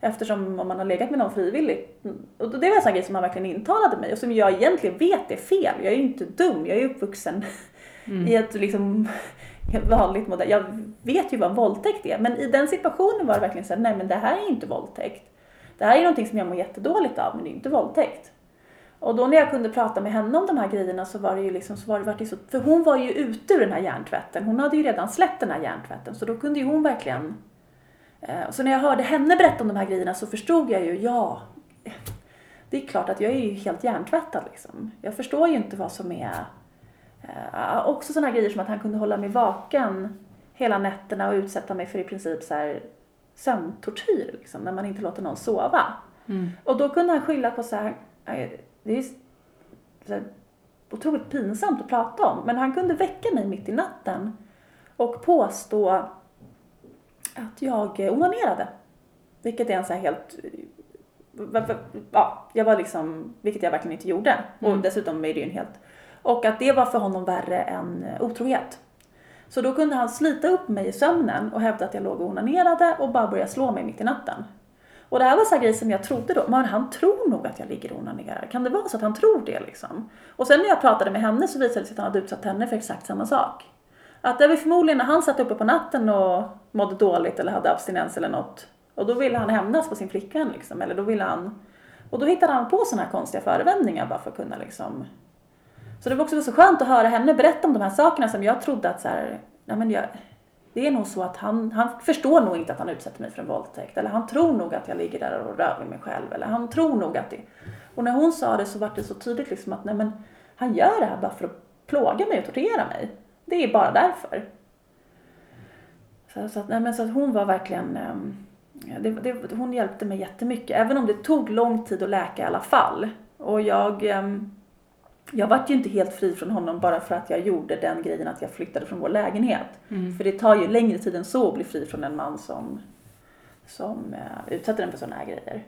Eftersom om man har legat med någon frivilligt. Och det var en sån grej som han verkligen intalade mig och som jag egentligen vet är fel. Jag är ju inte dum, jag är uppvuxen Mm. i ett liksom vanligt modell. Jag vet ju vad en våldtäkt är. Men i den situationen var det verkligen så här, nej men det här är inte våldtäkt. Det här är någonting som jag mår jättedåligt av, men det är inte våldtäkt. Och då när jag kunde prata med henne om de här grejerna så var det ju liksom, så var det, var det så, för hon var ju ute ur den här hjärntvätten. Hon hade ju redan släppt den här hjärntvätten, så då kunde ju hon verkligen eh, så när jag hörde henne berätta om de här grejerna så förstod jag ju, ja, det är klart att jag är ju helt hjärntvättad liksom. Jag förstår ju inte vad som är... Eh, också sådana grejer som att han kunde hålla mig vaken hela nätterna och utsätta mig för i princip så här sömntortyr liksom, när man inte låter någon sova. Mm. Och då kunde han skylla på så här, eh, det är så här, otroligt pinsamt att prata om, men han kunde väcka mig mitt i natten och påstå att jag onanerade. Vilket är en så här helt ja, jag var liksom, vilket jag verkligen inte gjorde. Mm. Och dessutom är det ju en helt, och att det var för honom värre än eh, otrohet. Så då kunde han slita upp mig i sömnen och hävda att jag låg och onanerade och bara börja slå mig mitt i natten. Och det här var så grejer som jag trodde då, men han tror nog att jag ligger och onanerar. Kan det vara så att han tror det liksom? Och sen när jag pratade med henne så visade det sig att han hade utsatt henne för exakt samma sak. Att det var förmodligen när han satt uppe på natten och mådde dåligt eller hade abstinens eller något. Och då ville han hämnas på sin flickvän liksom, eller då ville han... Och då hittade han på sådana här konstiga förevändningar bara för att kunna liksom... Så det var också så skönt att höra henne berätta om de här sakerna som jag trodde att så här, ja men jag, det är nog så att han, han förstår nog inte att han utsätter mig för en våldtäkt. Eller han tror nog att jag ligger där och rör vid mig själv. Eller han tror nog att det... Och när hon sa det så var det så tydligt liksom att nej men han gör det här bara för att plåga mig och tortera mig. Det är bara därför. Så, så, att, nej, men så att hon var verkligen... Ehm, det, det, hon hjälpte mig jättemycket. Även om det tog lång tid att läka i alla fall. Och jag... Um, jag vart ju inte helt fri från honom bara för att jag gjorde den grejen att jag flyttade från vår lägenhet. Mm. För det tar ju längre tid än så att bli fri från en man som, som uh, utsätter en för sådana här grejer.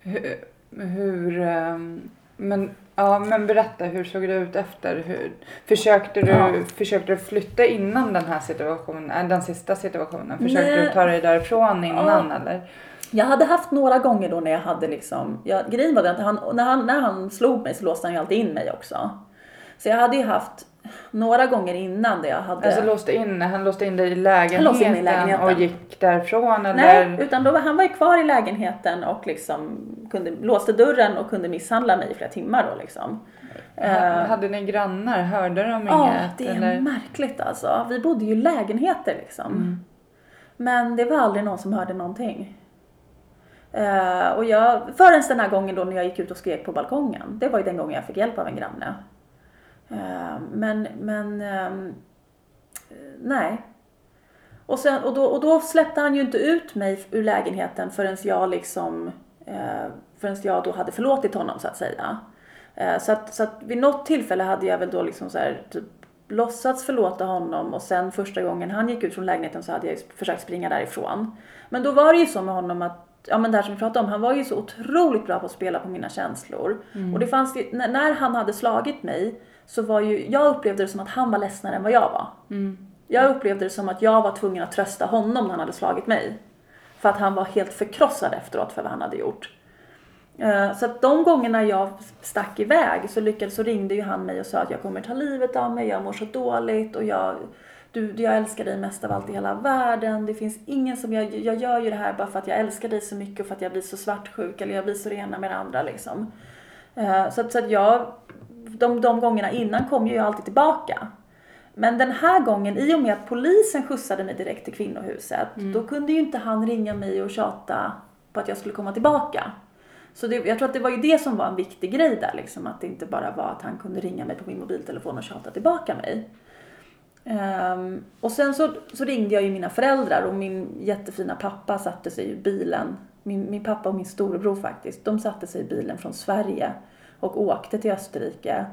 Hur, hur um, men, ja, men berätta, hur såg det ut efter? Hur, försökte, du, ja. försökte du flytta innan den här situationen, äh, den sista situationen? Försökte Nej. du ta dig därifrån innan ja. eller? Jag hade haft några gånger då när jag hade liksom, jag, grejen var att han, när, han, när han slog mig så låste han ju alltid in mig också. Så jag hade ju haft några gånger innan det jag hade... Alltså låste in, han låste in dig i lägenheten, han låste in i lägenheten. och gick därifrån eller? Nej, utan då, han var ju kvar i lägenheten och liksom kunde, låste dörren och kunde misshandla mig i flera timmar då liksom. Uh, hade ni grannar? Hörde de inget? Ja, det är eller? märkligt alltså. Vi bodde ju i lägenheter liksom. Mm. Men det var aldrig någon som hörde någonting. Uh, och jag, förrän den här gången då när jag gick ut och skrek på balkongen. Det var ju den gången jag fick hjälp av en granne. Uh, men, men um, nej. Och, sen, och, då, och då släppte han ju inte ut mig ur lägenheten förrän jag liksom uh, förrän jag då hade förlåtit honom så att säga. Så, att, så att vid något tillfälle hade jag väl då liksom så här, typ, låtsats förlåta honom och sen första gången han gick ut från lägenheten så hade jag försökt springa därifrån. Men då var det ju så med honom att ja men det här som vi pratade om, han var ju så otroligt bra på att spela på mina känslor. Mm. Och det fanns ju, när, när, han hade slagit mig så var ju, jag upplevde det som att han var ledsnare än vad jag var. Mm. Jag upplevde det som att jag var tvungen att trösta honom när han hade slagit mig. För att han var helt förkrossad efteråt för vad han hade gjort. Eh, så att de gångerna jag stack iväg så lyckades så ringde ju han mig och sa att jag kommer ta livet av mig, jag mår så dåligt och jag du, jag älskar dig mest av allt i hela världen. Det finns ingen som, jag, jag gör ju det här bara för att jag älskar dig så mycket och för att jag blir så svartsjuk eller jag blir så rena med det andra liksom. Uh, så, att, så att jag, de, de gångerna innan kom ju jag alltid tillbaka. Men den här gången, i och med att polisen skjutsade mig direkt till kvinnohuset, mm. då kunde ju inte han ringa mig och tjata på att jag skulle komma tillbaka. Så det, jag tror att det var ju det som var en viktig grej där, liksom, att det inte bara var att han kunde ringa mig på min mobiltelefon och tjata tillbaka mig. Um, och sen så, så, ringde jag ju mina föräldrar och min jättefina pappa satte sig i bilen. Min, min pappa och min storebror faktiskt. De satte sig i bilen från Sverige och åkte till Österrike.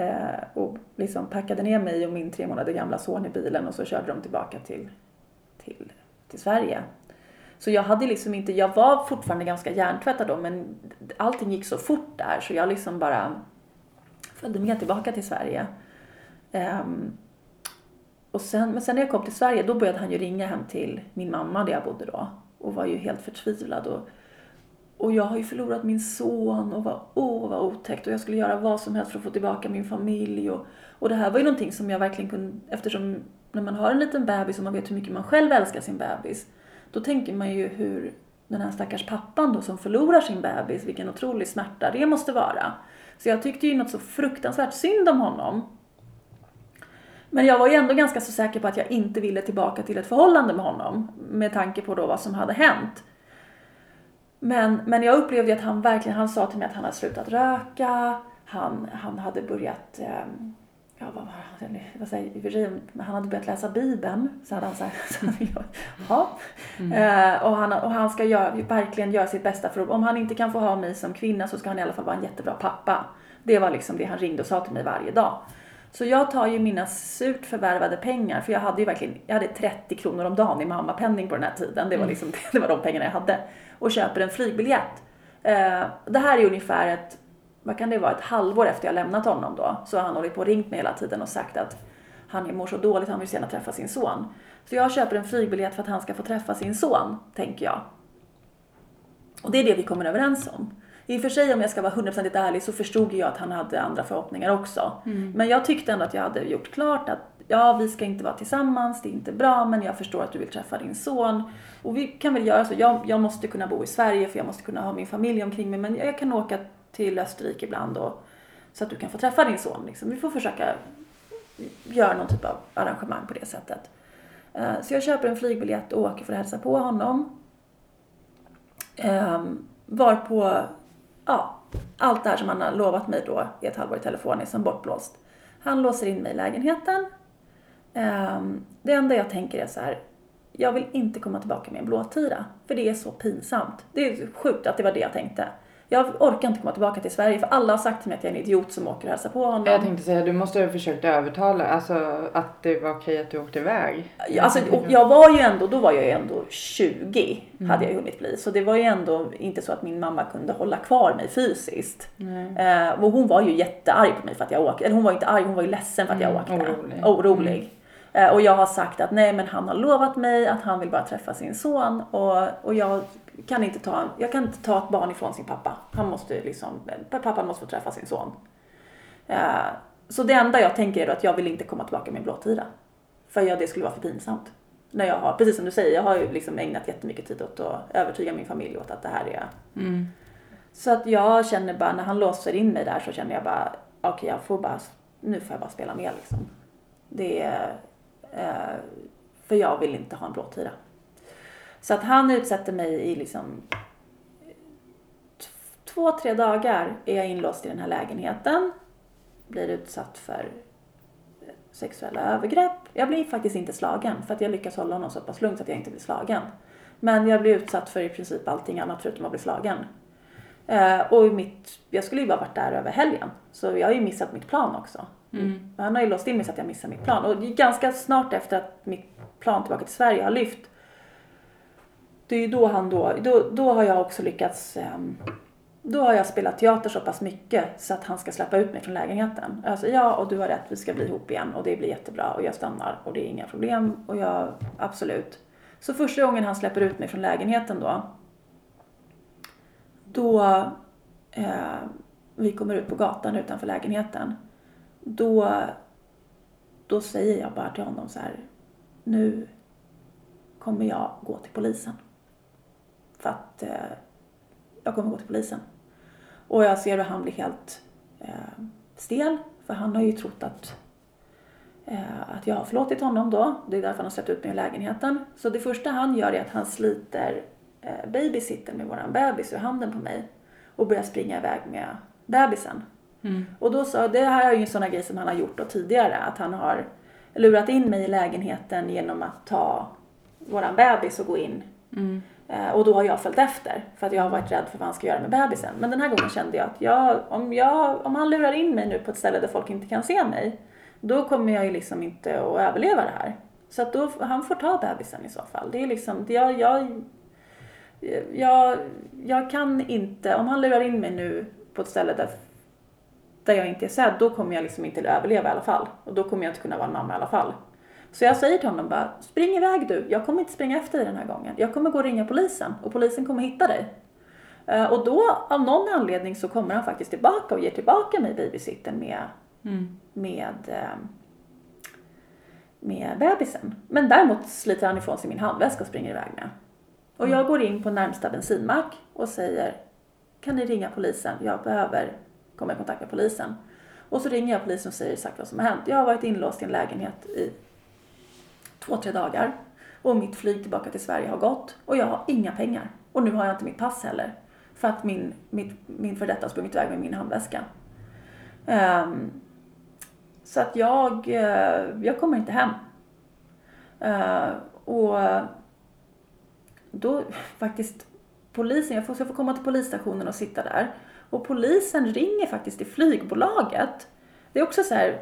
Uh, och liksom packade ner mig och min tre månader gamla son i bilen och så körde de tillbaka till, till, till Sverige. Så jag hade liksom inte, jag var fortfarande ganska hjärntvättad då men allting gick så fort där så jag liksom bara följde med tillbaka till Sverige. Um, och sen, men sen när jag kom till Sverige då började han ju ringa hem till min mamma där jag bodde då och var ju helt förtvivlad. Och, och jag har ju förlorat min son och var, åh vad otäckt och jag skulle göra vad som helst för att få tillbaka min familj. Och, och det här var ju någonting som jag verkligen kunde, eftersom när man har en liten bebis och man vet hur mycket man själv älskar sin bebis, då tänker man ju hur den här stackars pappan då som förlorar sin bebis, vilken otrolig smärta det måste vara. Så jag tyckte ju något så fruktansvärt synd om honom. Men jag var ju ändå ganska så säker på att jag inte ville tillbaka till ett förhållande med honom med tanke på då vad som hade hänt. Men, men jag upplevde att han verkligen, han sa till mig att han hade slutat röka. Han, han hade börjat, eh, ja vad var han, vad säger, sig, han hade börjat läsa Bibeln. Så hade han sagt, ja. Eh, och, han, och han ska göra, verkligen göra sitt bästa för om han inte kan få ha mig som kvinna så ska han i alla fall vara en jättebra pappa. Det var liksom det han ringde och sa till mig varje dag. Så jag tar ju mina surt förvärvade pengar, för jag hade ju verkligen, jag hade 30 kronor om dagen i mammapenning på den här tiden. Det var liksom, det var de pengarna jag hade. Och köper en flygbiljett. Eh, det här är ungefär ett, vad kan det vara, ett halvår efter jag lämnat honom då. Så har han hållit på och ringt mig hela tiden och sagt att han mår så dåligt, han vill så gärna träffa sin son. Så jag köper en flygbiljett för att han ska få träffa sin son, tänker jag. Och det är det vi kommer överens om. I och för sig om jag ska vara hundraprocentigt ärlig så förstod jag att han hade andra förhoppningar också. Men jag tyckte ändå att jag hade gjort klart att ja, vi ska inte vara tillsammans, det är inte bra, men jag förstår att du vill träffa din son. Och vi kan väl göra så, jag, jag måste kunna bo i Sverige för jag måste kunna ha min familj omkring mig, men jag kan åka till Österrike ibland och, så att du kan få träffa din son. Liksom. Vi får försöka göra någon typ av arrangemang på det sättet. Eh, Så jag köper en flygbiljett och åker för att hälsa på honom. Um, varpå, ja, allt det här som han har lovat mig då i ett halvår i telefon är som bortblåst. Han låser in mig i lägenheten. Ehm, det enda jag tänker är så här, jag vill inte komma tillbaka med en blåtira. För det är så pinsamt. Det är sjukt att det var det jag tänkte. Jag orkar inte komma tillbaka till Sverige för alla har sagt till mig att jag är en idiot som åker och hälsar på honom. Jag tänkte säga, du måste ha försökt övertala, alltså att det var okej att du åkte iväg. Alltså, och jag var ju ändå, då var jag ju ändå 20 hade jag hunnit bli. Så det var ju ändå inte så att min mamma kunde hålla kvar mig fysiskt. Eh, och hon var ju jättearg på mig för att jag åkte. Eller hon var inte arg, hon var ju ledsen för att jag Mm, åkte. orolig. Orolig. Eh, och jag har sagt att nej men han har lovat mig att han vill bara träffa sin son. Och, och jag kan inte ta, jag kan inte ta ett barn ifrån sin pappa. Han måste liksom, pappan måste få träffa sin son. Eh, så det enda jag tänker är då att jag vill inte komma tillbaka med blåtira. För jag, det skulle vara för pinsamt. När jag har, precis som du säger, jag har ju liksom ägnat jättemycket tid åt att övertyga min familj åt att det här är... Så att jag känner bara, när han låser in mig där så känner jag bara, okej jag får bara, nu får jag bara spela med liksom. Det är, eh, Eh, för jag vill inte ha en blåtira. Så att han utsätter mig i liksom två, tre dagar är jag inlåst i den här lägenheten. Blir utsatt för sexuella övergrepp. Jag blir faktiskt inte slagen för att jag lyckas hålla honom så pass lugnt så att jag inte blir slagen. Men jag blir utsatt för i princip allting annat förutom att bli slagen. Eh, och mitt, jag skulle ju bara varit där över helgen. Så jag har ju missat mitt plan också. Mm. Mm. Han har ju låst in mig så att jag missar mitt plan. Och ganska snart efter att mitt plan tillbaka till Sverige har lyft. Det är ju då han då, då, då har jag också lyckats ehm, då har jag spelat teater så pass mycket så att han ska släppa ut mig från lägenheten. Alltså ja, och du har rätt, vi ska bli ihop igen och det blir jättebra och jag stannar och det är inga problem och jag, absolut. Så första gången han släpper ut mig från lägenheten då, då eh, vi kommer ut på gatan utanför lägenheten, då, då säger jag bara till honom så här, nu kommer jag gå till polisen. För att eh, jag kommer gå till polisen. Och jag ser hur han blir helt eh, stel, för han har ju trott att, eh, att jag har förlåtit honom då. Det är därför han har släppt ut mig i lägenheten. Så det första han gör är att han sliter eh, babysitten med våran bebis ur handen på mig och börjar springa iväg med bebisen. Och då sa, det här är ju en sån här grej som han har gjort då tidigare, att han har lurat in mig i lägenheten genom att ta våran bebis och gå in. Eh, och då har jag följt efter för att jag har varit rädd för vad han ska göra med bebisen. Men den här gången kände jag att jag, om, jag, om han lurar in mig nu på ett ställe där folk inte kan se mig, då kommer jag ju liksom inte att överleva det här. Så att då, han får ta bebisen i så fall. Det är liksom, jag, jag, jag, jag kan inte, om han lurar in mig nu på ett ställe där där jag inte är sedd, då kommer jag liksom inte överleva i alla fall. Och då kommer jag inte kunna vara en mamma i alla fall. Så jag säger till honom bara, spring iväg du. Jag kommer inte springa efter dig den här gången. Jag kommer gå och ringa polisen och polisen kommer hitta dig. Eh, Och då, av någon anledning, så kommer han faktiskt tillbaka och ger tillbaka mig babysitten med, med, eh, med bebisen. Men däremot sliter han ifrån sig min handväska och springer iväg med. Och jag går in på närmsta bensinmack och säger, kan ni ringa polisen? Jag behöver komma i kontakt med polisen. Och så ringer jag polisen och säger exakt vad som har hänt. Jag har varit inlåst i en lägenhet i två, tre dagar. Och mitt flyg tillbaka till Sverige har gått. Och jag har inga pengar. Och nu har jag inte mitt pass heller. För att min, min, min för detta har sprungit iväg med min handväska. Um, så att jag, eh, jag kommer inte hem. Uh, och då faktiskt polisen, jag får, så jag får komma till polisstationen och sitta där. Och polisen ringer faktiskt till flygbolaget. Det är också så här,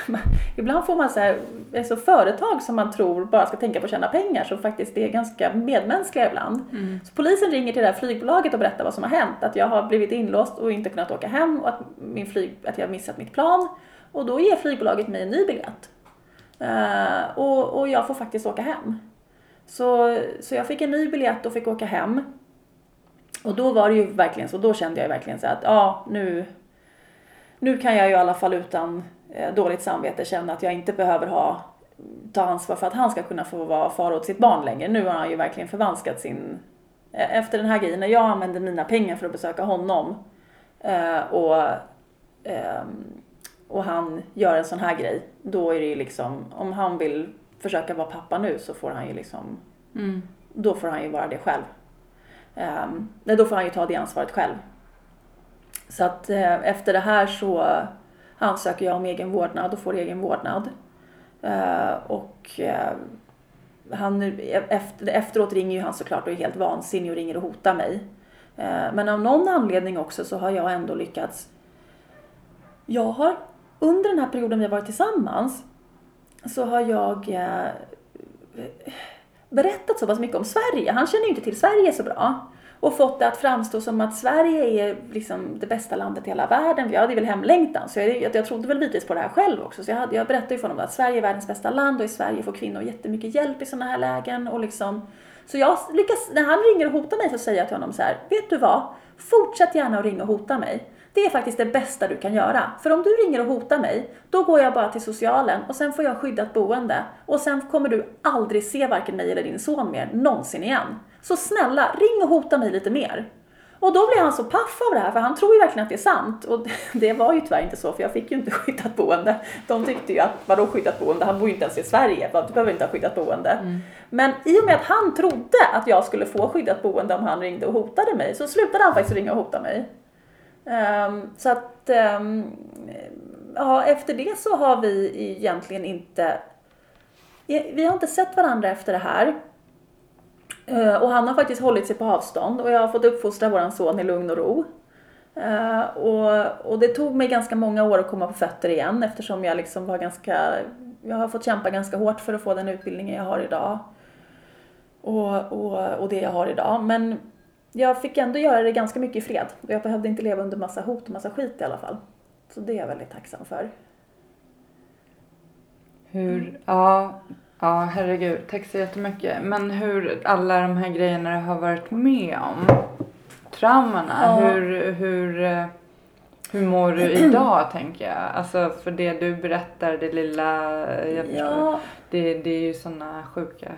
ibland får man så här, alltså företag som man tror bara ska tänka på att tjäna pengar som faktiskt är ganska medmänskliga ibland. Mm. Så polisen ringer till det här flygbolaget och berättar vad som har hänt. Att jag har blivit inlåst och inte kunnat åka hem och att, min flyg, att jag har missat mitt plan. Och då ger flygbolaget mig en ny biljett. Eh, och, och jag får faktiskt åka hem. Så, så jag fick en ny biljett och fick åka hem. Och då var det ju verkligen så, då kände jag verkligen så att ja, nu, nu kan jag ju i alla fall utan eh, dåligt samvete känna att jag inte behöver ha ta ansvar för att han ska kunna få vara far åt sitt barn längre. Nu har han ju verkligen förvanskat sin... eh, Efter den här grejen, när jag använde mina pengar för att besöka honom eh, och, ehm, och han gör en sån här grej, då är det ju liksom, om han vill försöka vara pappa nu så får han ju liksom, Mm. då får han ju vara det själv. Ehm, nej, då får han ju ta det ansvaret själv. Så att eh, efter det här så ansöker jag om egen vårdnad och får egen vårdnad. Eh, och eh, han, efter, efteråt ringer ju han såklart och är helt vansinnig och ringer och hotar mig. Men av någon anledning också så har jag ändå lyckats. Jag har under den här perioden vi har varit tillsammans så har jag eh, berättat så pass mycket om Sverige. Han känner ju inte till Sverige så bra. Och fått det att framstå som att Sverige är liksom det bästa landet i hela världen. Jag hade väl hemlängtan, så jag, jag trodde väl bitvis på det här själv också. Så jag, hade, jag berättade ju för honom att Sverige är världens bästa land och i Sverige får kvinnor jättemycket hjälp i sådana här lägen. Och liksom, så jag lyckas, när han ringer och hotar mig så säger jag till honom så här, vet du vad? Fortsätt gärna att ringa och hota mig. Det är faktiskt det bästa du kan göra. För om du ringer och hotar mig, då går jag bara till socialen och sen får jag skyddat boende. Och sen kommer du aldrig se varken mig eller din son mer, någonsin igen. Så snälla, ring och hota mig lite mer. Och då blir han så paff av det här, för han tror ju verkligen att det är sant. Och det var ju tyvärr inte så, för jag fick ju inte skyddat boende. De tyckte ju att, vadå skyddat boende? Han bor ju inte ens i Sverige, du behöver inte ha skyddat boende. Men i och med att han trodde att jag skulle få skyddat boende om han ringde och hotade mig, så slutade han faktiskt ringa och hota mig. Um, så att, um, ja, efter det så har vi egentligen inte, vi har inte sett varandra efter det här. Ehm, och han har faktiskt hållit sig på avstånd och jag har fått uppfostra våran son i lugn och ro. Och, och det tog mig ganska många år att komma på fötter igen eftersom jag liksom var ganska, jag har fått kämpa ganska hårt för att få den utbildningen jag har idag. Och, och, och det jag har idag. Men jag fick ändå göra det ganska mycket i fred. Och jag behövde inte leva under massa hot och massa skit i alla fall. Så det är jag väldigt tacksam för. Hur, ja, ja herregud, tack så jättemycket. Men hur alla de här grejerna du har varit med om, traumorna, Ja. hur, hur, hur mår du idag tänker jag? Alltså för det du berättar, det lilla, jag förstår. Ja, Det, det är ju såna sjuka.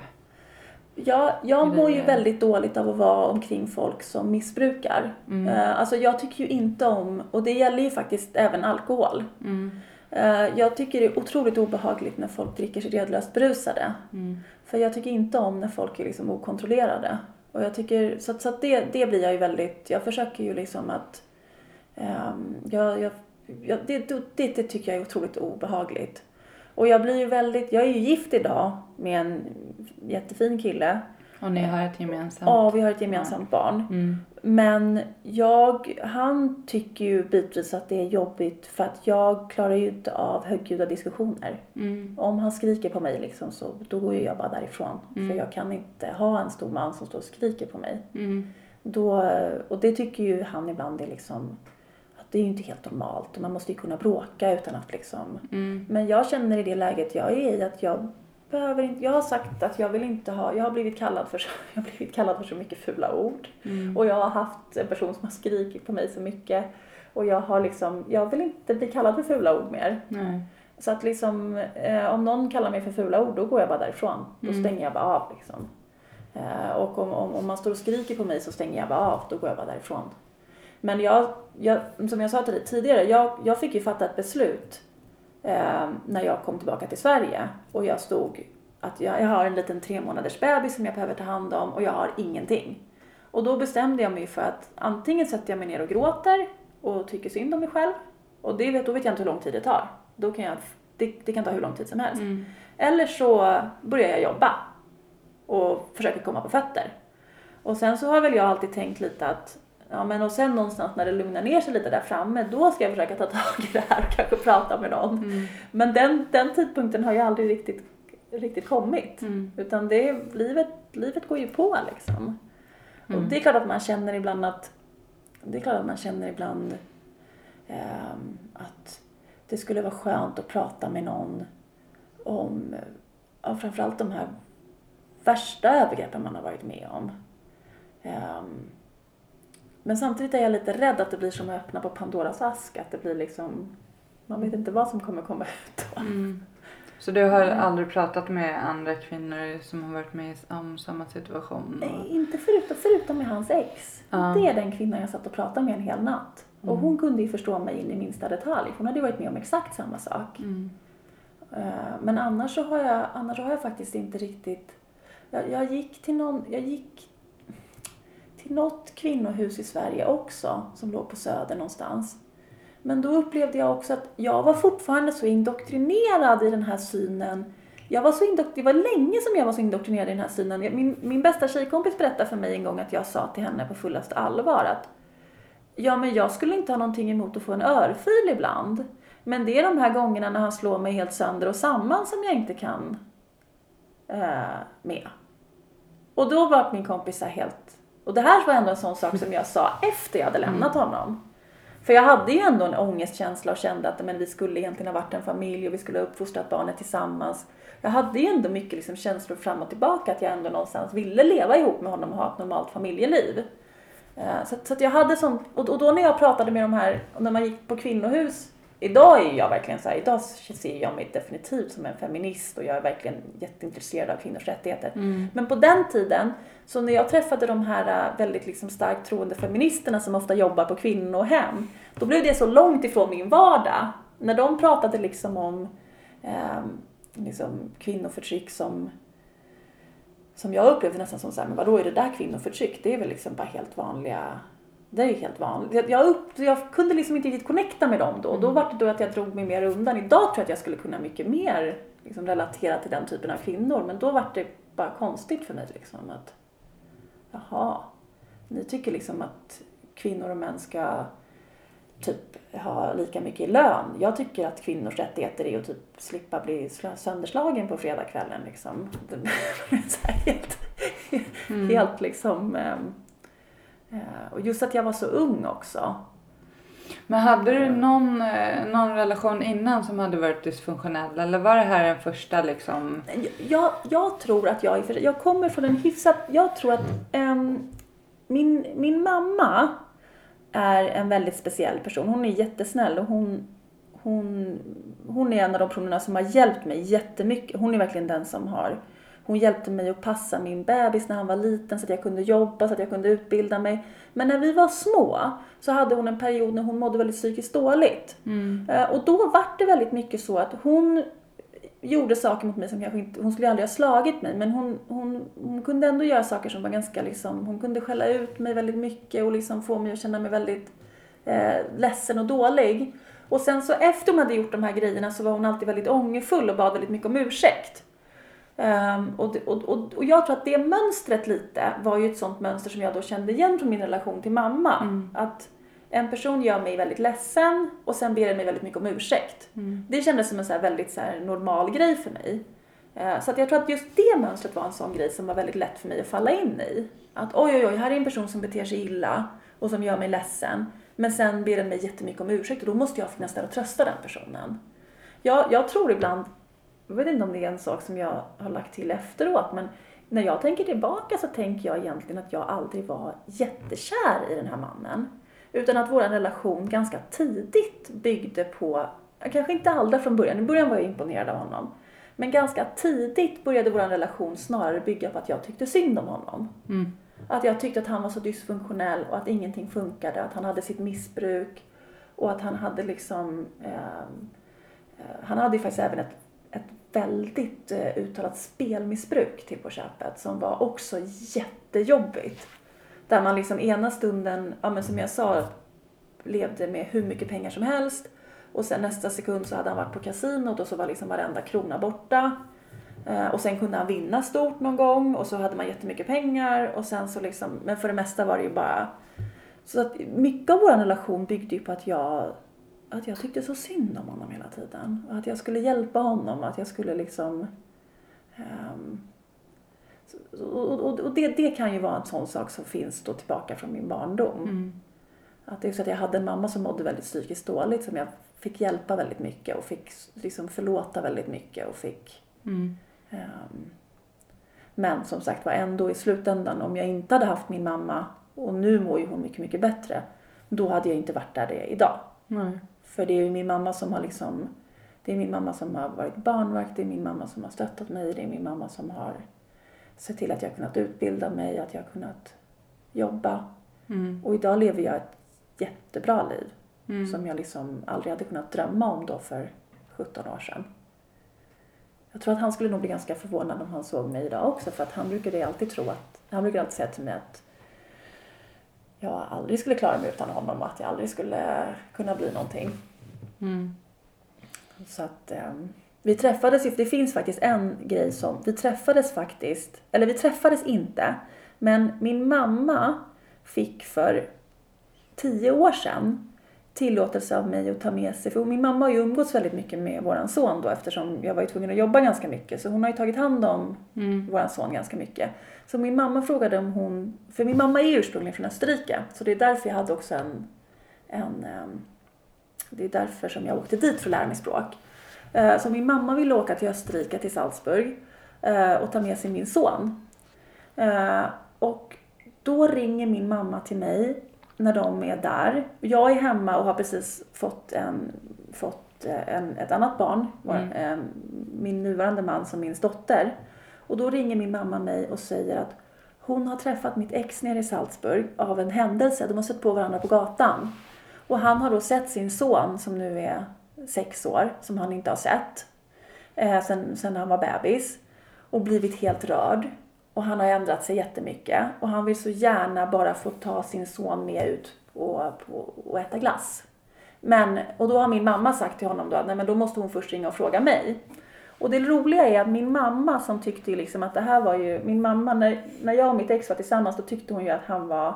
Ja, jag mår ju väldigt dåligt av att vara omkring folk som missbrukar. Mm. Eh, Alltså jag tycker ju inte om, och det gäller ju faktiskt även alkohol. Mm. Eh, Jag tycker det är otroligt obehagligt när folk dricker sig redlöst berusade. Mm. För jag tycker inte om när folk är liksom okontrollerade. Och jag tycker, så att, så att det, det blir jag ju väldigt, jag försöker ju liksom att, ehm, jag, jag, jag, det, det, det tycker jag är otroligt obehagligt. Och jag blir ju väldigt, jag är ju gift idag med en jättefin kille. Och ni har ett gemensamt. Ja, vi har ett gemensamt barn. Mm. Men jag, han tycker ju bitvis att det är jobbigt för att jag klarar ju inte av högljudda diskussioner. Mm. Om han skriker på mig liksom så då går ju jag bara därifrån. Mm. För jag kan inte ha en stor man som står och skriker på mig. Mm. Då, och det tycker ju han ibland är liksom det är ju inte helt normalt och man måste ju kunna bråka utan att liksom Mm. men jag känner i det läget jag är i att jag behöver inte, jag har sagt att jag vill inte ha, jag har blivit kallad för, så- jag har blivit kallad för så mycket fula ord. Mm. Och jag har haft en person som har skrikit på mig så mycket. Och jag har liksom, jag vill inte bli kallad för fula ord mer. Nej. Så att liksom, eh, om någon kallar mig för fula ord, då går jag bara därifrån. Då Mm. stänger jag bara av liksom. Eh, och om, om, om man står och skriker på mig så stänger jag bara av, då går jag bara därifrån. Men jag, jag som jag sa till dig tidigare, jag, jag fick ju fatta ett beslut eh, när jag kom tillbaka till Sverige och jag stod att jag, jag har en liten tre månaders bebis som jag behöver ta hand om och jag har ingenting. Och då bestämde jag mig för att antingen sätter jag mig ner och gråter och tycker synd om mig själv. Och det vet, då vet jag inte hur lång tid det tar. Då kan jag, det, det kan ta hur lång tid som helst. Mm. Eller så börjar jag jobba och försöker komma på fötter. Och sen så har väl jag alltid tänkt lite att Ja men och sen någonstans när det lugnar ner sig lite där framme då ska jag försöka ta tag i det här och kanske prata med någon. Mm. Men den, den tidpunkten har ju aldrig riktigt, riktigt kommit. Mm. Utan det livet, livet går ju på liksom. Och Mm. det är klart att man känner ibland att det är klart att man känner ibland ehm, att det skulle vara skönt att prata med någon om ja, framförallt de här värsta övergreppen man har varit med om. Ehm, men samtidigt är jag lite rädd att det blir som att öppna på Pandoras ask, att det blir liksom man vet inte vad som kommer komma ut då. Mm. Så du har aldrig pratat med andra kvinnor som har varit med om samma situation? Nej, Och... inte förutom, förutom med hans ex. Ja. Det är den kvinnan jag satt och pratade med en hel natt. Och Mm. hon kunde ju förstå mig in i minsta detalj. Hon hade ju varit med om exakt samma sak. Mm. Eh, Men annars så har jag, annars så har jag faktiskt inte riktigt... Jag, jag gick till någon... Jag gick till något kvinnohus i Sverige också, som låg på Söder någonstans. Men då upplevde jag också att jag var fortfarande så indoktrinerad i den här synen. Jag var så det var länge som jag var så indoktrinerad i den här synen. Min, min bästa tjejkompis berättade för mig en gång att jag sa till henne på fullaste allvar att Ja, men jag skulle inte ha någonting emot att få en örfil ibland. Men det är de här gångerna när han slår mig helt sönder och samman som jag inte kan eh, med. Och då var min kompis helt... Och det här var ändå en sån sak som jag sa efter jag hade lämnat honom. För jag hade ju ändå en ångestkänsla och kände att men, vi skulle egentligen ha varit en familj och vi skulle ha uppfostrat barnet tillsammans. Jag hade ju ändå mycket liksom, känslor fram och tillbaka att jag ändå någonstans ville leva ihop med honom och ha ett normalt familjeliv. Eh, Så, så jag hade sånt, och, och då när jag pratade med de här, när man gick på kvinnohus, idag är jag verkligen så här, idag ser jag mig definitivt som en feminist och jag är verkligen jätteintresserad av kvinnors rättigheter. Mm. Men på den tiden, så när jag träffade de här äh, väldigt liksom starkt troende feministerna som ofta jobbar på kvinnohem, då blev det så långt ifrån min vardag. När de pratade liksom om eh, liksom kvinnoförtryck som som jag upplevde nästan som så här, men vadå är det där kvinnoförtryck? Det är väl liksom bara helt vanliga det är ju helt vanligt. Jag, jag, upp, jag kunde liksom inte riktigt connecta med dem då. Då var det då att jag drog mig mer undan. Idag tror jag att jag skulle kunna mycket mer liksom, relatera till den typen av kvinnor. Men då var det bara konstigt för mig liksom att jaha, ni tycker liksom att kvinnor och män ska typ ha lika mycket i lön. Jag tycker att kvinnors rättigheter är att typ slippa bli sönderslagen på fredagskvällen liksom. Så här helt, helt liksom ehm, eh, och just att jag var så ung också. Men hade du någon, eh, någon relation innan som hade varit dysfunktionell? Eller var det här en första liksom? Jag, jag tror att jag, jag kommer från en hyfsat, jag tror att ehm, min, min mamma är en väldigt speciell person. Hon är jättesnäll och hon, hon, hon är en av de personerna som har hjälpt mig jättemycket. Hon är verkligen den som har, hon hjälpte mig att passa min bebis när han var liten så att jag kunde jobba, så att jag kunde utbilda mig. Men när vi var små så hade hon en period när hon mådde väldigt psykiskt dåligt. Eh, Och då var det väldigt mycket så att hon gjorde saker mot mig som kanske inte, hon skulle aldrig ha slagit mig men hon, hon, hon kunde ändå göra saker som var ganska liksom, hon kunde skälla ut mig väldigt mycket och liksom få mig att känna mig väldigt eh, ledsen och dålig. Och sen så efter hon hade gjort de här grejerna så var hon alltid väldigt ångerfull och bad väldigt mycket om ursäkt. Ehm, och, och, och, och jag tror att det mönstret lite var ju ett sånt mönster som jag då kände igen från min relation till mamma. Att en person gör mig väldigt ledsen och sen ber den mig väldigt mycket om ursäkt. Det kändes som en så väldigt så normal grej för mig. Eh, Så att jag tror att just det mönstret var en sån grej som var väldigt lätt för mig att falla in i. Att oj, oj, oj, här är en person som beter sig illa och som gör mig ledsen. Men sen ber den mig jättemycket om ursäkt och då måste jag finnas där och trösta den personen. Jag, jag tror ibland, jag vet inte om det är en sak som jag har lagt till efteråt, men när jag tänker tillbaka så tänker jag egentligen att jag aldrig var jättekär i den här mannen. Utan att vår relation ganska tidigt byggde på, kanske inte aldrig från början, i början var jag imponerad av honom. Men ganska tidigt började vår relation snarare bygga på att jag tyckte synd om honom. Mm. Att jag tyckte att han var så dysfunktionell och att ingenting funkade, att han hade sitt missbruk och att han hade liksom, ehm, eh, han hade ju faktiskt även ett väldigt eh, uttalat spelmissbruk till på köpet som var också jättejobbigt. Där man liksom ena stunden, ja men som jag sa, levde med hur mycket pengar som helst. Och sen nästa sekund så hade han varit på kasinot och så var liksom varenda krona borta. Eh, och sen kunde han vinna stort någon gång och så hade man jättemycket pengar och sen så liksom, men för det mesta var det ju bara så att mycket av vår relation byggde ju på att jag, att jag tyckte så synd om honom hela tiden. Att jag skulle hjälpa honom, att jag skulle liksom um, och, och, och det, det, kan ju vara en sån sak som finns då tillbaka från min barndom. Mm. Att det är så att jag hade en mamma som mådde väldigt psykiskt dåligt som jag fick hjälpa väldigt mycket och fick liksom förlåta väldigt mycket och fick mm. um, men som sagt var ändå i slutändan om jag inte hade haft min mamma och nu mår ju hon mycket, mycket bättre. Då hade jag inte varit där det är idag. Nej. För det är min mamma som har liksom det är min mamma som har varit barnvakt, det är min mamma som har stöttat mig, det är min mamma som har sett till att jag har kunnat utbilda mig, att jag har kunnat jobba. Mm. Och idag lever jag ett jättebra liv mm. som jag liksom aldrig hade kunnat drömma om då för 17 år sedan. Jag tror att han skulle nog bli ganska förvånad om han såg mig idag också för att han brukade alltid tro att, han brukade alltid säga till mig att jag aldrig skulle klara mig utan honom och att jag aldrig skulle kunna bli någonting. Mm. Så att um, vi träffades ju, det finns faktiskt en grej som, vi träffades faktiskt, eller vi träffades inte, men min mamma fick för tio år sedan tillåtelse av mig att ta med sig, för min mamma har ju umgåtts väldigt mycket med våran son då eftersom jag var ju tvungen att jobba ganska mycket. Så hon har ju tagit hand om mm. våran son ganska mycket. Så min mamma frågade om hon, för min mamma är ursprungligen från Österrike, så det är därför jag hade också en, en det är därför som jag åkte dit för att lära mig språk. Eh, så min mamma ville åka till Österrike, till Salzburg eh, och ta med sig min son. Eh, och då ringer min mamma till mig när de är där. Jag är hemma och har precis fått, en, fått en, ett annat barn, mm. min nuvarande man som min dotter. Och då ringer min mamma mig och säger att hon har träffat mitt ex nere i Salzburg av en händelse. De har sett på varandra på gatan. Och han har då sett sin son som nu är sex år, som han inte har sett eh, sen, sen han var bebis. Och blivit helt rörd. Och han har ändrat sig jättemycket. Och han vill så gärna bara få ta sin son med ut och, och, och äta glass. Men, och då har min mamma sagt till honom då att nej men då måste hon först ringa och fråga mig. Och det roliga är att min mamma som tyckte liksom att det här var ju, min mamma när, när jag och mitt ex var tillsammans då tyckte hon ju att han var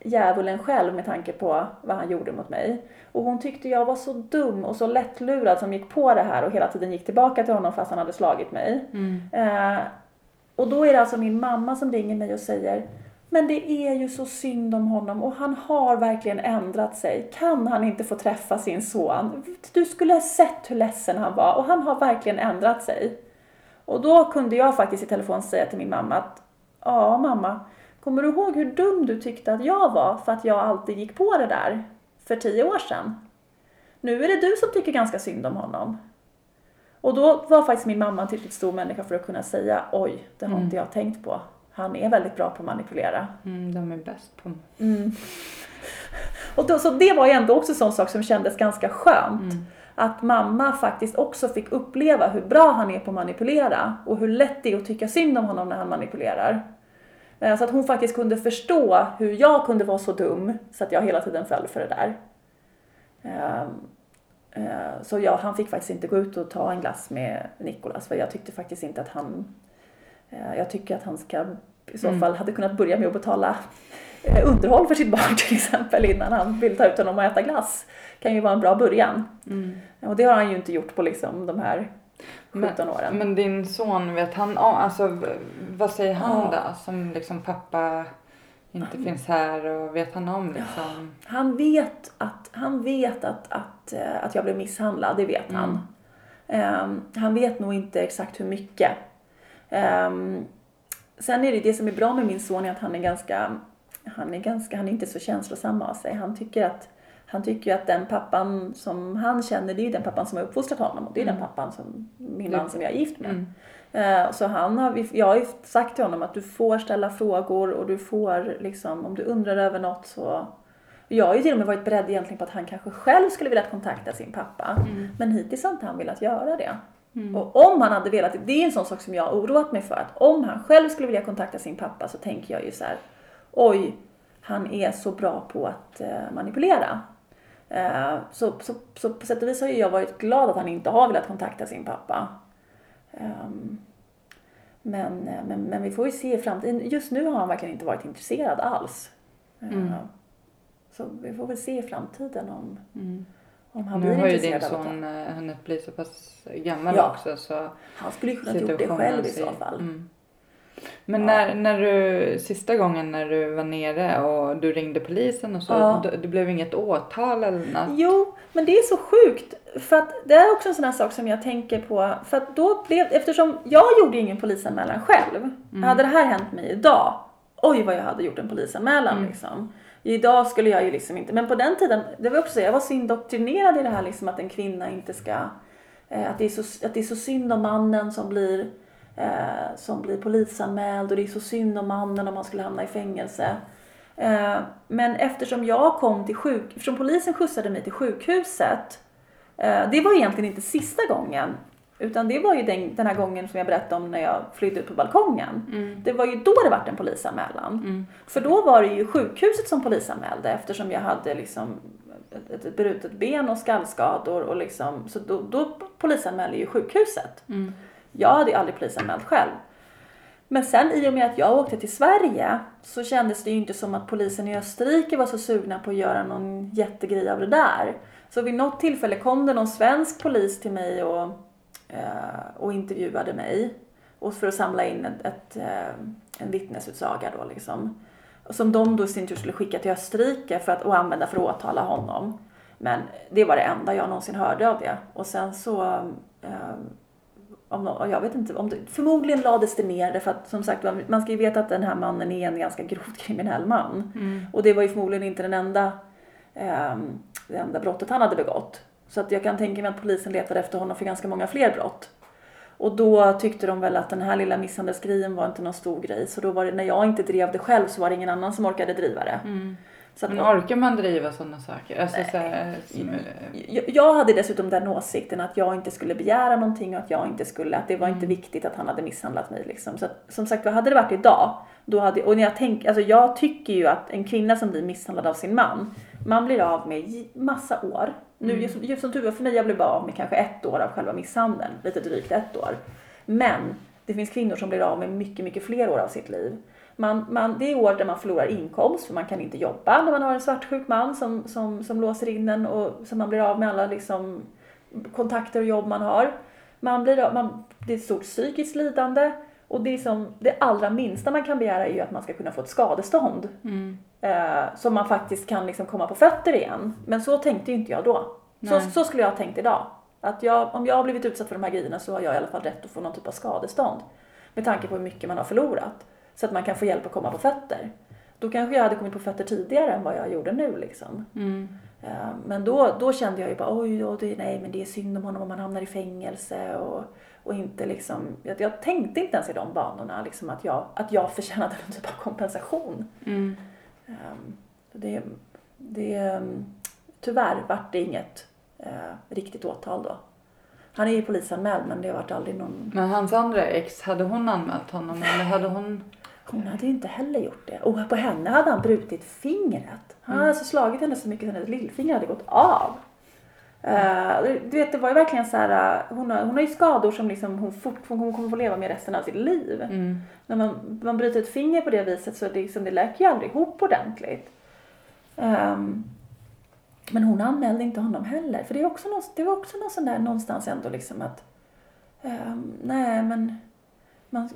djävulen själv med tanke på vad han gjorde mot mig. Och hon tyckte jag var så dum och så lättlurad som gick på det här och hela tiden gick tillbaka till honom fast han hade slagit mig. Mm. Eh, och då är det alltså min mamma som ringer mig och säger men det är ju så synd om honom och han har verkligen ändrat sig. Kan han inte få träffa sin son? Du skulle ha sett hur ledsen han var och han har verkligen ändrat sig. Och då kunde jag faktiskt i telefon säga till min mamma att ja mamma, kommer du ihåg hur dum du tyckte att jag var för att jag alltid gick på det där för tio år sedan? Nu är det du som tycker ganska synd om honom. Och då var faktiskt min mamma en tillräckligt stor människa för att kunna säga oj, det har mm. inte jag tänkt på. Han är väldigt bra på att manipulera. Mm, de är bäst på mm. Och då, Så det var ju ändå också en sån sak som kändes ganska skönt. Mm. Att mamma faktiskt också fick uppleva hur bra han är på att manipulera och hur lätt det är att tycka synd om honom när han manipulerar. Eh, så att hon faktiskt kunde förstå hur jag kunde vara så dum så att jag hela tiden föll för det där. Eh, så ja, han fick faktiskt inte gå ut och ta en glass med Nikolas för jag tyckte faktiskt inte att han Eh, jag tycker att han ska i så mm. fall hade kunnat börja med att betala eh, underhåll för sitt barn till exempel innan han vill ta ut honom och äta glass. kan ju vara en bra början. Mm. Och det har han ju inte gjort på liksom de här 17 men, åren. Men din son, vet han, alltså vad säger han ja. då som liksom pappa inte han, finns här och vet han om liksom? Han vet att, han vet att, att, eh, att jag blev misshandlad, det vet han. Um, han vet nog inte exakt hur mycket. Um, sen är det det som är bra med min son är att han är ganska, han är ganska, han är inte så känslosam av sig. Han tycker att han tycker att den pappan som han känner, det är ju den pappan som har uppfostrat honom och det är mm. den pappan som min man som jag är gift med. Mm. Uh, så han har, jag har ju sagt till honom att du får ställa frågor och du får liksom, om du undrar över något så jag har ju till och med varit beredd egentligen på att han kanske själv skulle vilja kontakta sin pappa. Mm. Men hittills har inte han velat göra det. Mm. Och om han hade velat, det är en sån sak som jag har oroat mig för, att om han själv skulle vilja kontakta sin pappa så tänker jag ju så här, oj, han är så bra på att eh, manipulera. Eh, så, så, så på sätt och vis har ju jag varit glad att han inte har velat kontakta sin pappa. Ehm, men, eh, men, men vi får ju se i framtiden. Just nu har han verkligen inte varit intresserad alls. Mm. Så vi får väl se i framtiden om, Mm. om han Nu blir har ju din intresserad av son det. eh, hunnit bli så pass gammal Ja. också så Han skulle ju kunnat gjort det själv i så fall. Mm. Men Ja. när, när du, sista gången när du var nere och du ringde polisen och så, Ja. det, det blev inget åtal eller något? Jo, men det är så sjukt. För att det är också en sån här sak som jag tänker på. För att då blev, eftersom jag gjorde ingen polisanmälan själv. Hade det här hänt mig idag, oj vad jag hade gjort en polisanmälan liksom. Idag skulle jag ju liksom inte, men på den tiden, det var jag också jag var så indoktrinerad i det här liksom att en kvinna inte ska, eh, att, det är så, att det är så synd om mannen som blir, eh, som blir polisanmäld och det är så synd om mannen om han skulle hamna i fängelse. Eh, men eftersom jag kom till sjuk, eftersom polisen skjutsade mig till sjukhuset, det var egentligen inte sista gången, utan det var ju den, den här gången som jag berättade om när jag flydde ut på balkongen. Det var ju då det vart en polisanmälan. För då var det ju sjukhuset som polisanmälde eftersom jag hade liksom ett, ett brutet ben och skallskador och liksom, så då, då polisanmälde ju sjukhuset. Jag hade ju aldrig polisanmält själv. Men sen i och med att jag åkte till Sverige så kändes det ju inte som att polisen i Österrike var så sugna på att göra någon jättegrej av det där. Så vid något tillfälle kom det någon svensk polis till mig och, och intervjuade mig. Och för att samla in ett, ett, eh, en vittnesutsaga då liksom. Som de då i sin tur skulle skicka till Österrike för att, och använda för att åtala honom. Men det var det enda jag någonsin hörde av det. Och sen så eh, om, jag vet inte, om det, förmodligen lades det ner därför att som sagt man ska ju veta att den här mannen är en ganska grovt kriminell man. Och det var ju förmodligen inte den enda, ehm, det enda brottet han hade begått. Så att jag kan tänka mig att polisen letade efter honom för ganska många fler brott. Och då tyckte de väl att den här lilla misshandelsgrejen var inte någon stor grej. Så då var det, när jag inte drev det själv så var det ingen annan som orkade driva det. Så att, Men orkar man driva sådana saker? Alltså, så här, som, jag, jag hade dessutom den åsikten att jag inte skulle begära någonting och att jag inte skulle, att det var inte viktigt att han hade misshandlat mig liksom. Så att, som sagt, vad hade det varit idag, då hade, och när jag tänker, alltså jag tycker ju att en kvinna som blir misshandlad av sin man, man blir av med massa år. Nu, just, just som tur var för mig, jag blev bara av med kanske ett år av själva misshandeln, lite drygt ett år. Men det finns kvinnor som blir av med mycket, mycket fler år av sitt liv. Man, man, det är år där man förlorar inkomst för man kan inte jobba när man har en svartsjuk man som, som, som låser in en och som man blir av med alla liksom, kontakter och jobb man har. Man blir man, det är ett stort psykiskt lidande och det, är som, det allra minsta man kan begära är ju att man ska kunna få ett skadestånd. Eh, så man faktiskt kan liksom komma på fötter igen. Men så tänkte ju inte jag då. Så, så skulle jag ha tänkt idag. Att jag, om jag har blivit utsatt för de här grejerna så har jag i alla fall rätt att få någon typ av skadestånd. Med tanke på hur mycket man har förlorat. Så att man kan få hjälp att komma på fötter. Då kanske jag hade kommit på fötter tidigare än vad jag gjorde nu liksom. Eh, Men då, då kände jag ju bara oj, oj nej men det är synd om honom om han hamnar i fängelse och, och inte liksom, jag, jag tänkte inte ens i de banorna liksom att jag, att jag förtjänade någon typ av kompensation. mm. Um, det, det, um, tyvärr vart det inget uh, riktigt åtal då. Han är ju polisanmäld men det har varit aldrig någon, Men hans andra ex, hade hon anmält honom eller hade hon? hon hade inte heller gjort det. Och på henne hade han brutit fingret. Han hade alltså slagit henne så mycket att hennes lillfinger hade gått av. Uh, du vet det var ju verkligen så här, uh, hon, har, hon har ju skador som liksom hon, fort, hon kommer få leva med resten av sitt liv. När man, man bryter ett finger på det viset så det, liksom, det läker ju aldrig ihop ordentligt. Ehm, men hon anmälde inte honom heller. För det, är också någon, det var också någon sån där någonstans ändå liksom att ehm, nej men man,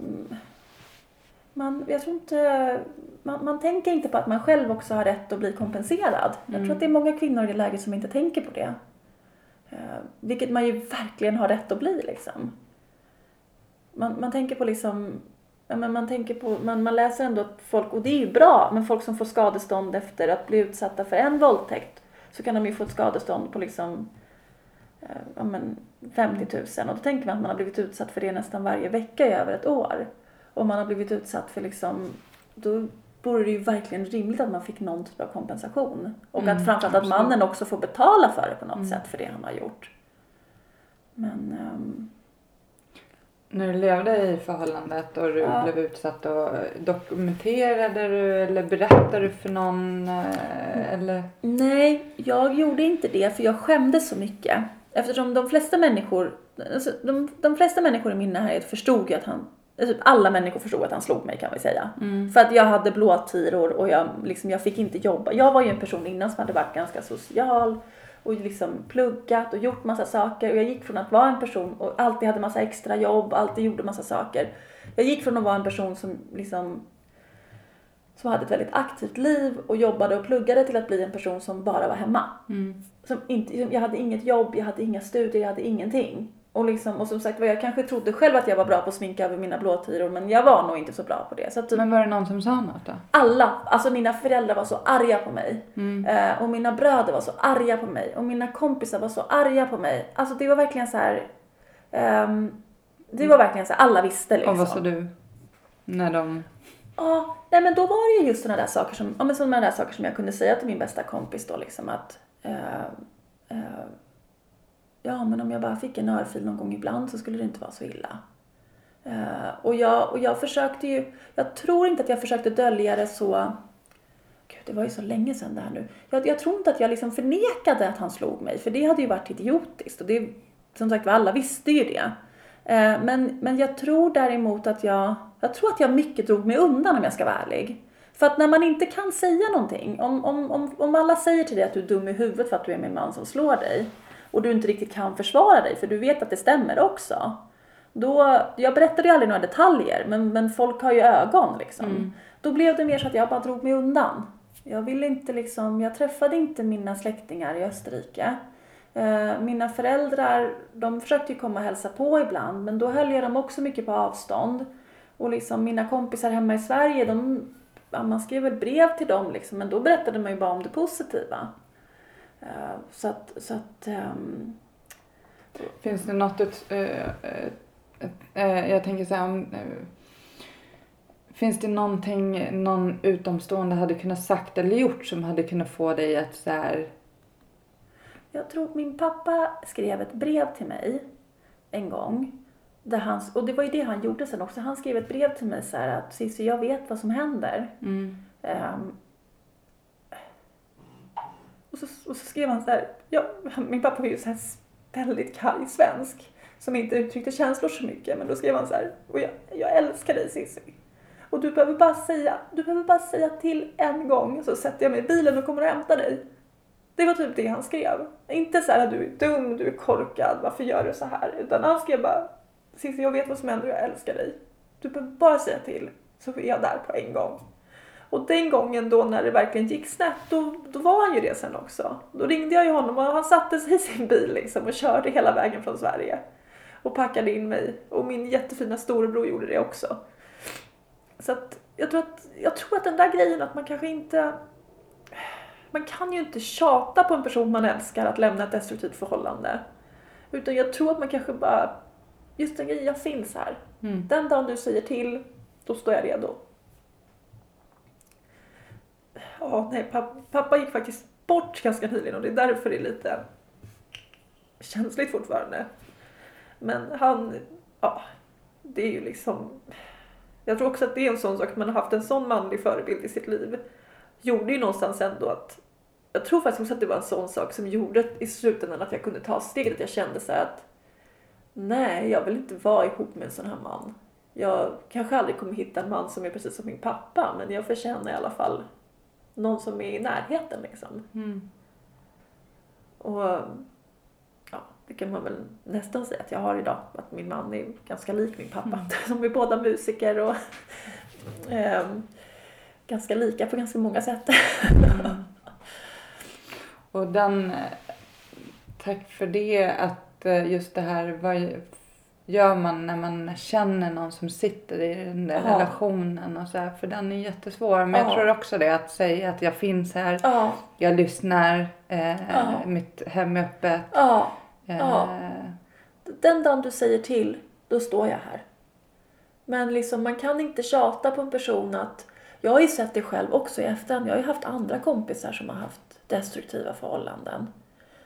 man, jag tror inte, man, man tänker inte på att man själv också har rätt att bli kompenserad. Jag tror att det är många kvinnor i det läget som inte tänker på det. Eh, vilket man ju verkligen har rätt att bli liksom. Man, man tänker på liksom, ja, men man tänker på, man, man läser ändå att folk, och det är ju bra, men folk som får skadestånd efter att bli utsatta för en våldtäkt så kan de ju få ett skadestånd på liksom eh, ja, men 50 000 och då tänker man att man har blivit utsatt för det nästan varje vecka i över ett år. Och man har blivit utsatt för liksom, då vore det ju verkligen rimligt att man fick någon typ av kompensation. Och Mm, att framförallt att absolut. mannen också får betala för det på något sätt för det han har gjort. Men ehm, när du levde i förhållandet och du Ja. blev utsatt och dokumenterade du eller berättade du för någon eh, eller? Nej, jag gjorde inte det för jag skämdes så mycket. Eftersom de flesta människor, alltså, de, de flesta människor i min närhet förstod ju att han, alla människor förstod att han slog mig kan vi säga. För att jag hade blåtiror och jag, liksom, jag fick inte jobba. Jag var ju en person innan som hade varit ganska social och liksom pluggat och gjort massa saker. Och jag gick från att vara en person och alltid hade massa extra jobb, alltid gjorde massa saker. Jag gick från att vara en person som liksom som hade ett väldigt aktivt liv och jobbade och pluggade till att bli en person som bara var hemma. Som inte, jag hade inget jobb, jag hade inga studier, jag hade ingenting. Och, liksom, och som sagt jag kanske trodde själv att jag var bra på att sminka över mina blåtiror men jag var nog inte så bra på det. Så typ Men var det någon som sa något då? alla, alltså mina föräldrar var så arga på mig. Eh, och mina bröder var så arga på mig. Och mina kompisar var så arga på mig. Alltså det var verkligen så här. ehm, det var verkligen så här, alla visste liksom. Och vad sa du? När de... Ja, nej men då var det ju just sådana där saker som, ja men sådana där saker som jag kunde säga till min bästa kompis då liksom att eh, eh, Ja men om jag bara fick en örfil någon gång ibland så skulle det inte vara så illa. Uh, och, jag, och jag försökte ju, jag tror inte att jag försökte dölja det så Gud, det var ju så länge sedan det här nu. Jag, jag tror inte att jag liksom förnekade att han slog mig, för det hade ju varit idiotiskt. Och det, som sagt var, alla visste ju det. Uh, men, men jag tror däremot att jag, jag tror att jag mycket drog mig undan om jag ska vara ärlig. För att när man inte kan säga någonting, om, om, om, om alla säger till dig att du är dum i huvudet för att du är min man som slår dig och du inte riktigt kan försvara dig för du vet att det stämmer också. Då, jag berättade ju aldrig några detaljer men, men folk har ju ögon liksom. Då blev det mer så att jag bara drog mig undan. Jag ville inte liksom, jag träffade inte mina släktingar i Österrike. Eh, mina föräldrar, de försökte ju komma och hälsa på ibland men då höll jag dem också mycket på avstånd. Och liksom mina kompisar hemma i Sverige, de, man skrev väl brev till dem liksom, men då berättade man ju bara om det positiva. Eh, så att, så att ehm, Finns det något ut, eh, eh, jag tänker här om Finns det någonting någon utomstående hade kunnat sagt eller gjort som hade kunnat få dig att så här, Jag tror min pappa skrev ett brev till mig en gång. Där han, och det var ju det han gjorde sen också. Han skrev ett brev till mig så här att Cissi, jag vet vad som händer. Ehm, och, så, och så skrev han så här, ja, min pappa var ju så här väldigt kall svensk. Som inte uttryckte känslor så mycket. Men då skrev han så här, och jag, jag älskar dig Cissi. Och du behöver bara säga, du behöver bara säga till en gång så sätter jag mig i bilen och kommer och hämtar dig. Det var typ det han skrev. Inte så här du är dum, du är korkad, varför gör du så här? Utan han skrev bara Cissi jag vet vad som händer och jag älskar dig. Du behöver bara säga till så är jag där på en gång. Och den gången då när det verkligen gick snett då, då var han ju det sen också. Då ringde jag ju honom och han satte sig i sin bil liksom och körde hela vägen från Sverige. Och packade in mig. Och min jättefina storebror gjorde det också. Så att jag tror att, jag tror att den där grejen att man kanske inte man kan ju inte tjata på en person man älskar att lämna ett destruktivt förhållande. Utan jag tror att man kanske bara, just den grejen, jag finns här. Den dagen du säger till, då står jag redo. Ja, nej, pappa, pappa gick faktiskt bort ganska nyligen och det är därför det är lite känsligt fortfarande. Men han, ja, det är ju liksom, jag tror också att det är en sån sak, att man har haft en sån manlig förebild i sitt liv gjorde ju någonstans ändå att jag tror faktiskt också att det var en sån sak som gjorde i slutändan att jag kunde ta steget att jag kände så här att nej, jag vill inte vara ihop med en sån här man. Jag kanske aldrig kommer hitta en man som är precis som min pappa, men jag förtjänar i alla fall någon som är i närheten liksom. Och ja, det kan man väl nästan säga att jag har idag, att min man är ganska lik min pappa. De är båda musiker och ehm, ganska lika på ganska många sätt. Och den, eh, tack för det att eh, just det här, vad gör man när man känner någon som sitter i den där Ja. relationen och så här, för den är jättesvår. Men jag Ja. tror också det att säga att jag finns här, ja, jag lyssnar, eh, mitt hem är öppet. Eh. Den dagen du säger till, då står jag här. Men liksom, man kan inte tjata på en person att... Jag har ju sett det själv också i efterhand. Jag har ju haft andra kompisar som har haft destruktiva förhållanden.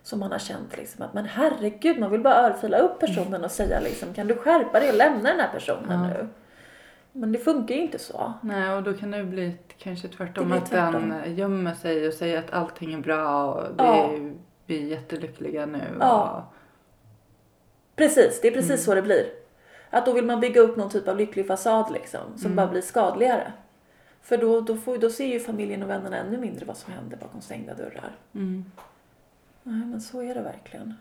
Som man har känt liksom att men herregud, man vill bara örfila upp personen och säga liksom kan du skärpa dig och lämna den här personen Ja. nu? Men det funkar ju inte så. Nej, och då kan det bli kanske tvärtom. Det blir att tvärtom. den gömmer sig och säger att allting är bra och det Ja. är, vi är jättelyckliga nu. Ja. Precis, det är precis Mm. så det blir. Att då vill man bygga upp någon typ av lycklig fasad liksom, som Mm. bara blir skadligare. För då, då, får, då ser ju familjen och vännerna ännu mindre vad som händer bakom stängda dörrar. Och, mm. Nej, men så är det verkligen.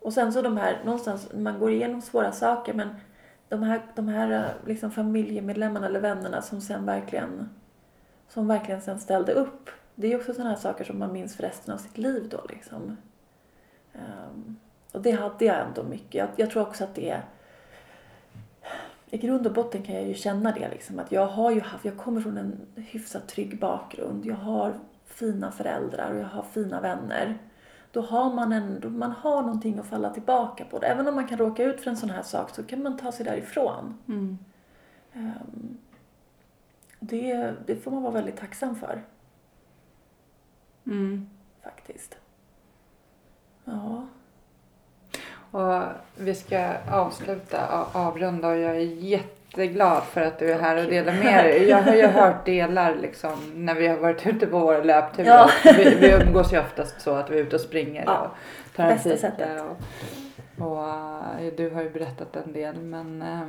Och sen så de här, någonstans, man går igenom svåra saker men de här, de här eh, liksom familjemedlemmarna eller vännerna som sen verkligen, som verkligen sen ställde upp. Det är också sådana här saker som man minns för resten av sitt liv då liksom. Um, och det hade jag ändå mycket. Jag, jag tror också att det är i grund och botten kan jag ju känna det liksom att jag har ju haft, jag kommer från en hyfsat trygg bakgrund. Jag har fina föräldrar och jag har fina vänner. Då har man ändå, man har någonting att falla tillbaka på. Även om man kan råka ut för en sån här sak så kan man ta sig därifrån. Mm. Ehm, det, det får man vara väldigt tacksam för Mm. faktiskt. Ja. Och vi ska avsluta och avrunda och jag är jätteglad för att du är här och delar med dig. Jag har ju hört delar liksom när vi har varit ute på våra löpturer. Ja. Vi, vi umgås ju oftast så att vi är ute och springer Ja, och tar en bästa sättet. Och, och eh, du har ju berättat en del men, eh,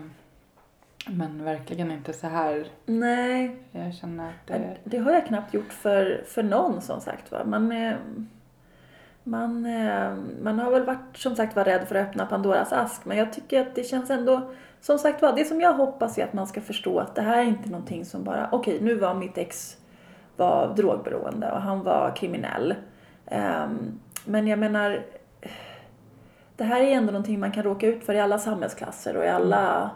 men verkligen inte så här. Nej, Jag känner att det... det... har jag knappt gjort för, för någon som sagt var. Man, eh, man, man har väl varit som sagt var rädd för att öppna Pandoras ask men jag tycker att det känns ändå som sagt var, det som jag hoppas är att man ska förstå att det här är inte någonting som bara, okej nu var mitt ex var drogberoende och han var kriminell. Ehm, men jag menar, det här är ändå någonting man kan råka ut för i alla samhällsklasser och i alla...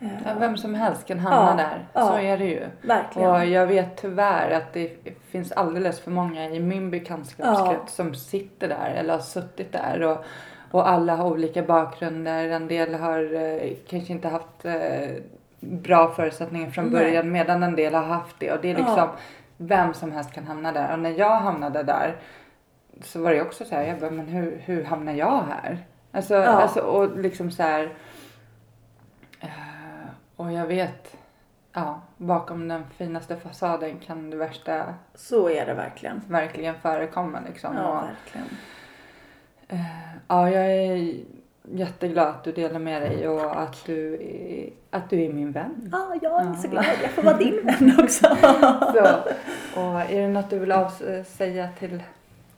eh, Ja, vem som helst kan hamna Ja, där. ja. Så är det ju. verkligen. Och jag vet tyvärr att det finns alldeles för många i min bekantskapskrets som sitter där eller har suttit där. Och, och alla har olika bakgrunder. En del har eh, kanske inte haft eh, bra förutsättningar från Nej. början medan en del har haft det. Och det är liksom, Ja. vem som helst kan hamna där. Och när jag hamnade där så var det också så här, jag bara, men hur, hur hamnar jag här? Alltså, Ja. alltså och liksom så här. eh, och jag vet, ja, bakom den finaste fasaden kan det värsta Så är det verkligen. verkligen förekomma liksom. Ja, Och, verkligen. Eh, ja, jag är jätteglad att du delar med dig och att du är, att du är min vän. Ja, jag är Ja. så glad. Jag får vara din vän också. Så, och är det något du vill säga till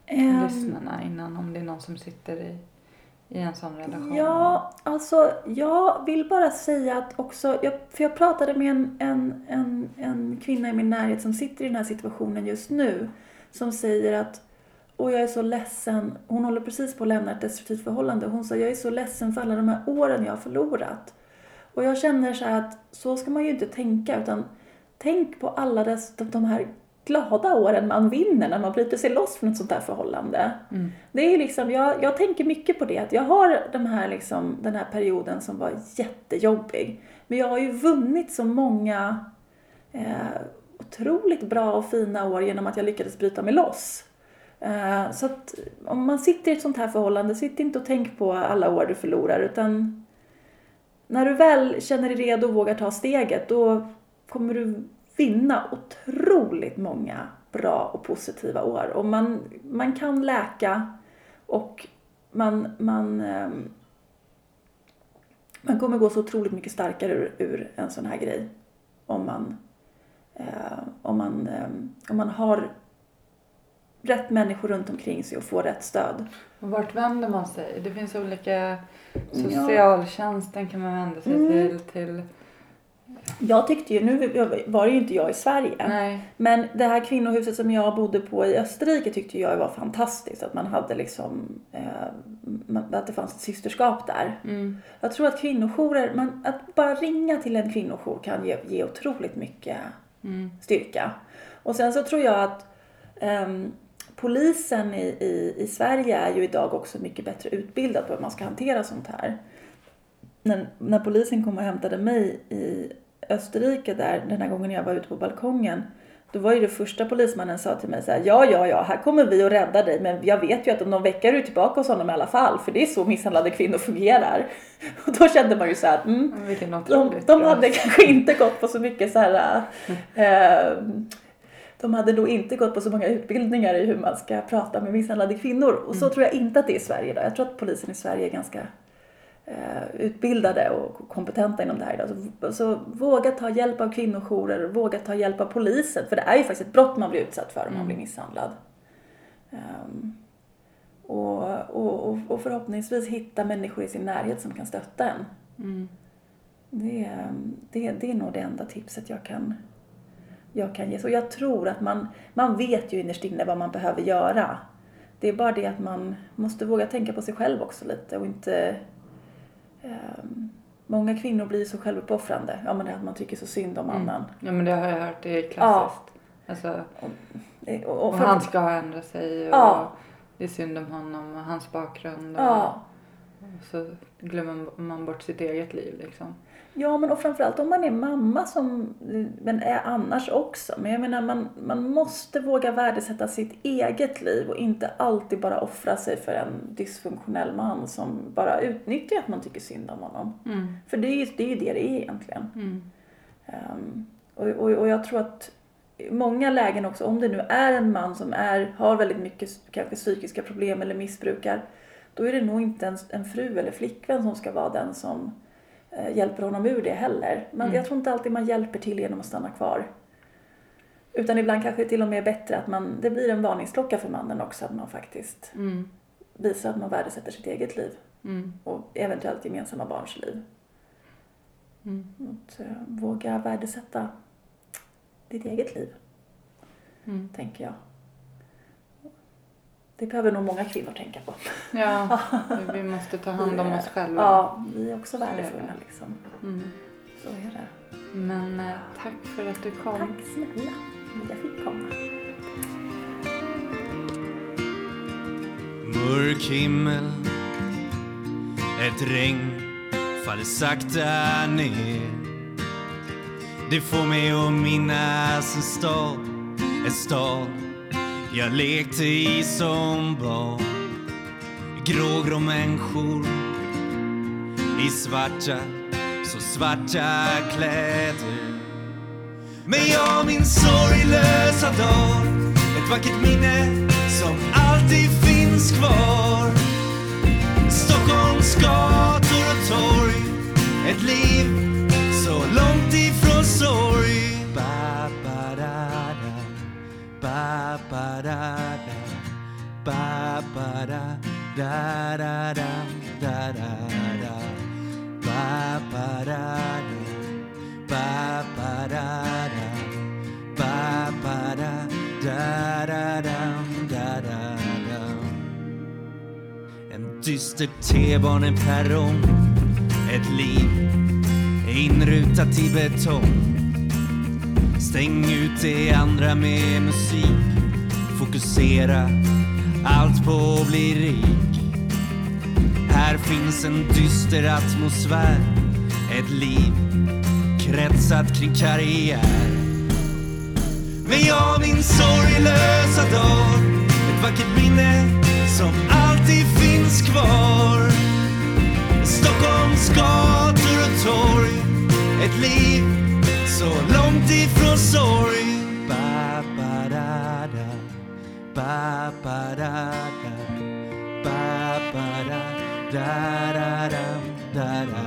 Ehm, lyssnarna innan om det är någon som sitter i, i en sån relation? Ja, alltså jag vill bara säga att också, jag, för jag pratade med en, en, en, en kvinna i min närhet som sitter i den här situationen just nu. Som säger att, och jag är så ledsen, hon håller precis på att lämna ett destruktivt förhållande. Hon sa, jag är så ledsen för alla de här åren jag har förlorat. Och jag känner så här att så ska man ju inte tänka utan tänk på alla dess, de, de här glada åren man vinner när man bryter sig loss från ett sånt här förhållande. Mm. Det är liksom, jag, jag tänker mycket på det, att jag har de här liksom, den här perioden som var jättejobbig. Men jag har ju vunnit så många eh, otroligt bra och fina år genom att jag lyckades bryta mig loss. Eh, så att om man sitter i ett sånt här förhållande, sitt inte och tänk på alla år du förlorar utan när du väl känner dig redo och vågar ta steget då kommer du vinna otroligt många bra och positiva år. Och man, man kan läka och man, man, ehm, man kommer gå så otroligt mycket starkare ur, ur en sån här grej. Om man, eh, om, man, ehm, om man har rätt människor runt omkring sig och får rätt stöd. Vart vänder man sig? Det finns olika... Socialtjänsten kan man vända sig Mm. till. till Jag tyckte ju, nu var det ju inte jag i Sverige, nej. Men det här kvinnohuset som jag bodde på i Österrike tyckte jag var fantastiskt. Att man hade liksom, eh, att det fanns ett systerskap där. Mm. Jag tror att kvinnojourer, man, att bara ringa till en kvinnojour kan ge, ge otroligt mycket Mm. styrka. Och sen så tror jag att ehm, polisen i, i, i Sverige är ju idag också mycket bättre utbildad på hur man ska hantera sånt här. När, när polisen kom och hämtade mig i Österrike där, den här gången jag var ute på balkongen, Då var ju det första polismannen sa till mig så här, ja, ja, ja, här kommer vi att rädda dig, men jag vet ju att om någon vecka är du tillbaka hos honom i alla fall, för det är så misshandlade kvinnor fungerar. Och då kände man ju så här, mm, de, de hade kanske inte gått på så mycket så här, eh, de hade nog inte gått på så många utbildningar i hur man ska prata med misshandlade kvinnor. Och så tror jag inte att det är i Sverige idag. Jag tror att polisen i Sverige är ganska eh, utbildade och kompetenta inom det här idag. Så, så våga ta hjälp av kvinnojourer, våga ta hjälp av polisen. För det är ju faktiskt ett brott man blir utsatt för om man blir misshandlad. Ehm, och, och, och, förhoppningsvis hitta människor i sin närhet som kan stötta en. Mm. Det, är- det, det är nog det enda tipset jag kan, jag kan ge. Så jag tror att man, man vet ju innerst inne vad man behöver göra. Det är bara det att man måste våga tänka på sig själv också lite och inte... ehm, många kvinnor blir så självuppoffrande. Ja men det är att man tycker så synd om annan. Ja men det har jag hört, det är klassiskt. Alltså, Eh, Och, och och för- han ska ha ändrat sig och Ja. det är synd om honom och hans bakgrund. Och, Ja. och så glömmer man bort sitt eget liv liksom. Ja, men och framförallt om man är mamma som, men är annars också. Men jag menar, man, man måste våga värdesätta sitt eget liv och inte alltid bara offra sig för en dysfunktionell man som bara utnyttjar att man tycker synd om honom. Mm. För det är ju det, är ju det det är egentligen. Mm. Ehm, och, och, och jag tror att i många lägen också, om det nu är en man som är, har väldigt mycket kanske psykiska problem eller missbrukar, då är det nog inte en, en fru eller flickvän som ska vara den som hjälper honom ur det heller. Men Mm. jag tror inte alltid man hjälper till genom att stanna kvar. Utan ibland kanske det till och med är bättre att man, det blir en varningsklocka för mannen också, att man faktiskt Mm. visar att man värdesätter sitt eget liv Mm. och eventuellt gemensamma barns liv. Mm. Att eh, våga värdesätta ditt eget liv, Mm. tänker jag. Det behöver nog många kvinnor tänka på. Ja, vi måste ta hand om oss själva. Ja, vi är också värdefulla liksom. Mm. Så är det. Men eh, tack för att du kom. Tack snälla att jag fick komma. Mörk himmel Ett regn faller sakta ner Det får mig att minnas en stad En stad jag lekte i som barn Grågrå människor. I svarta, så svarta kläder. Men jag minns sorglösa dag, Ett vackert minne som alltid finns kvar. Stockholms gator och torg. Ett liv da, da, da, da, da, da, da. Ba, ba, da, da. Ba, ba, da, da. Ba, ba, da, da, da, da da, da, da En dyster T-baneperrong Ett liv inrutat i betong Stäng ut det andra med musik Fokusera allt på att bli rik. Här finns en dyster atmosfär. Ett liv kretsat kring karriär. Men jag minns sorglösa dag. Ett vackert minne som alltid finns kvar. Stockholms gator och torg. Ett liv så långt ifrån sorg. Ba, ba, da, da. Ba, ba, da, da, da, da, da,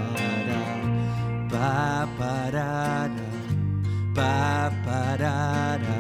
da. Ba, ba, da, ba, da, da.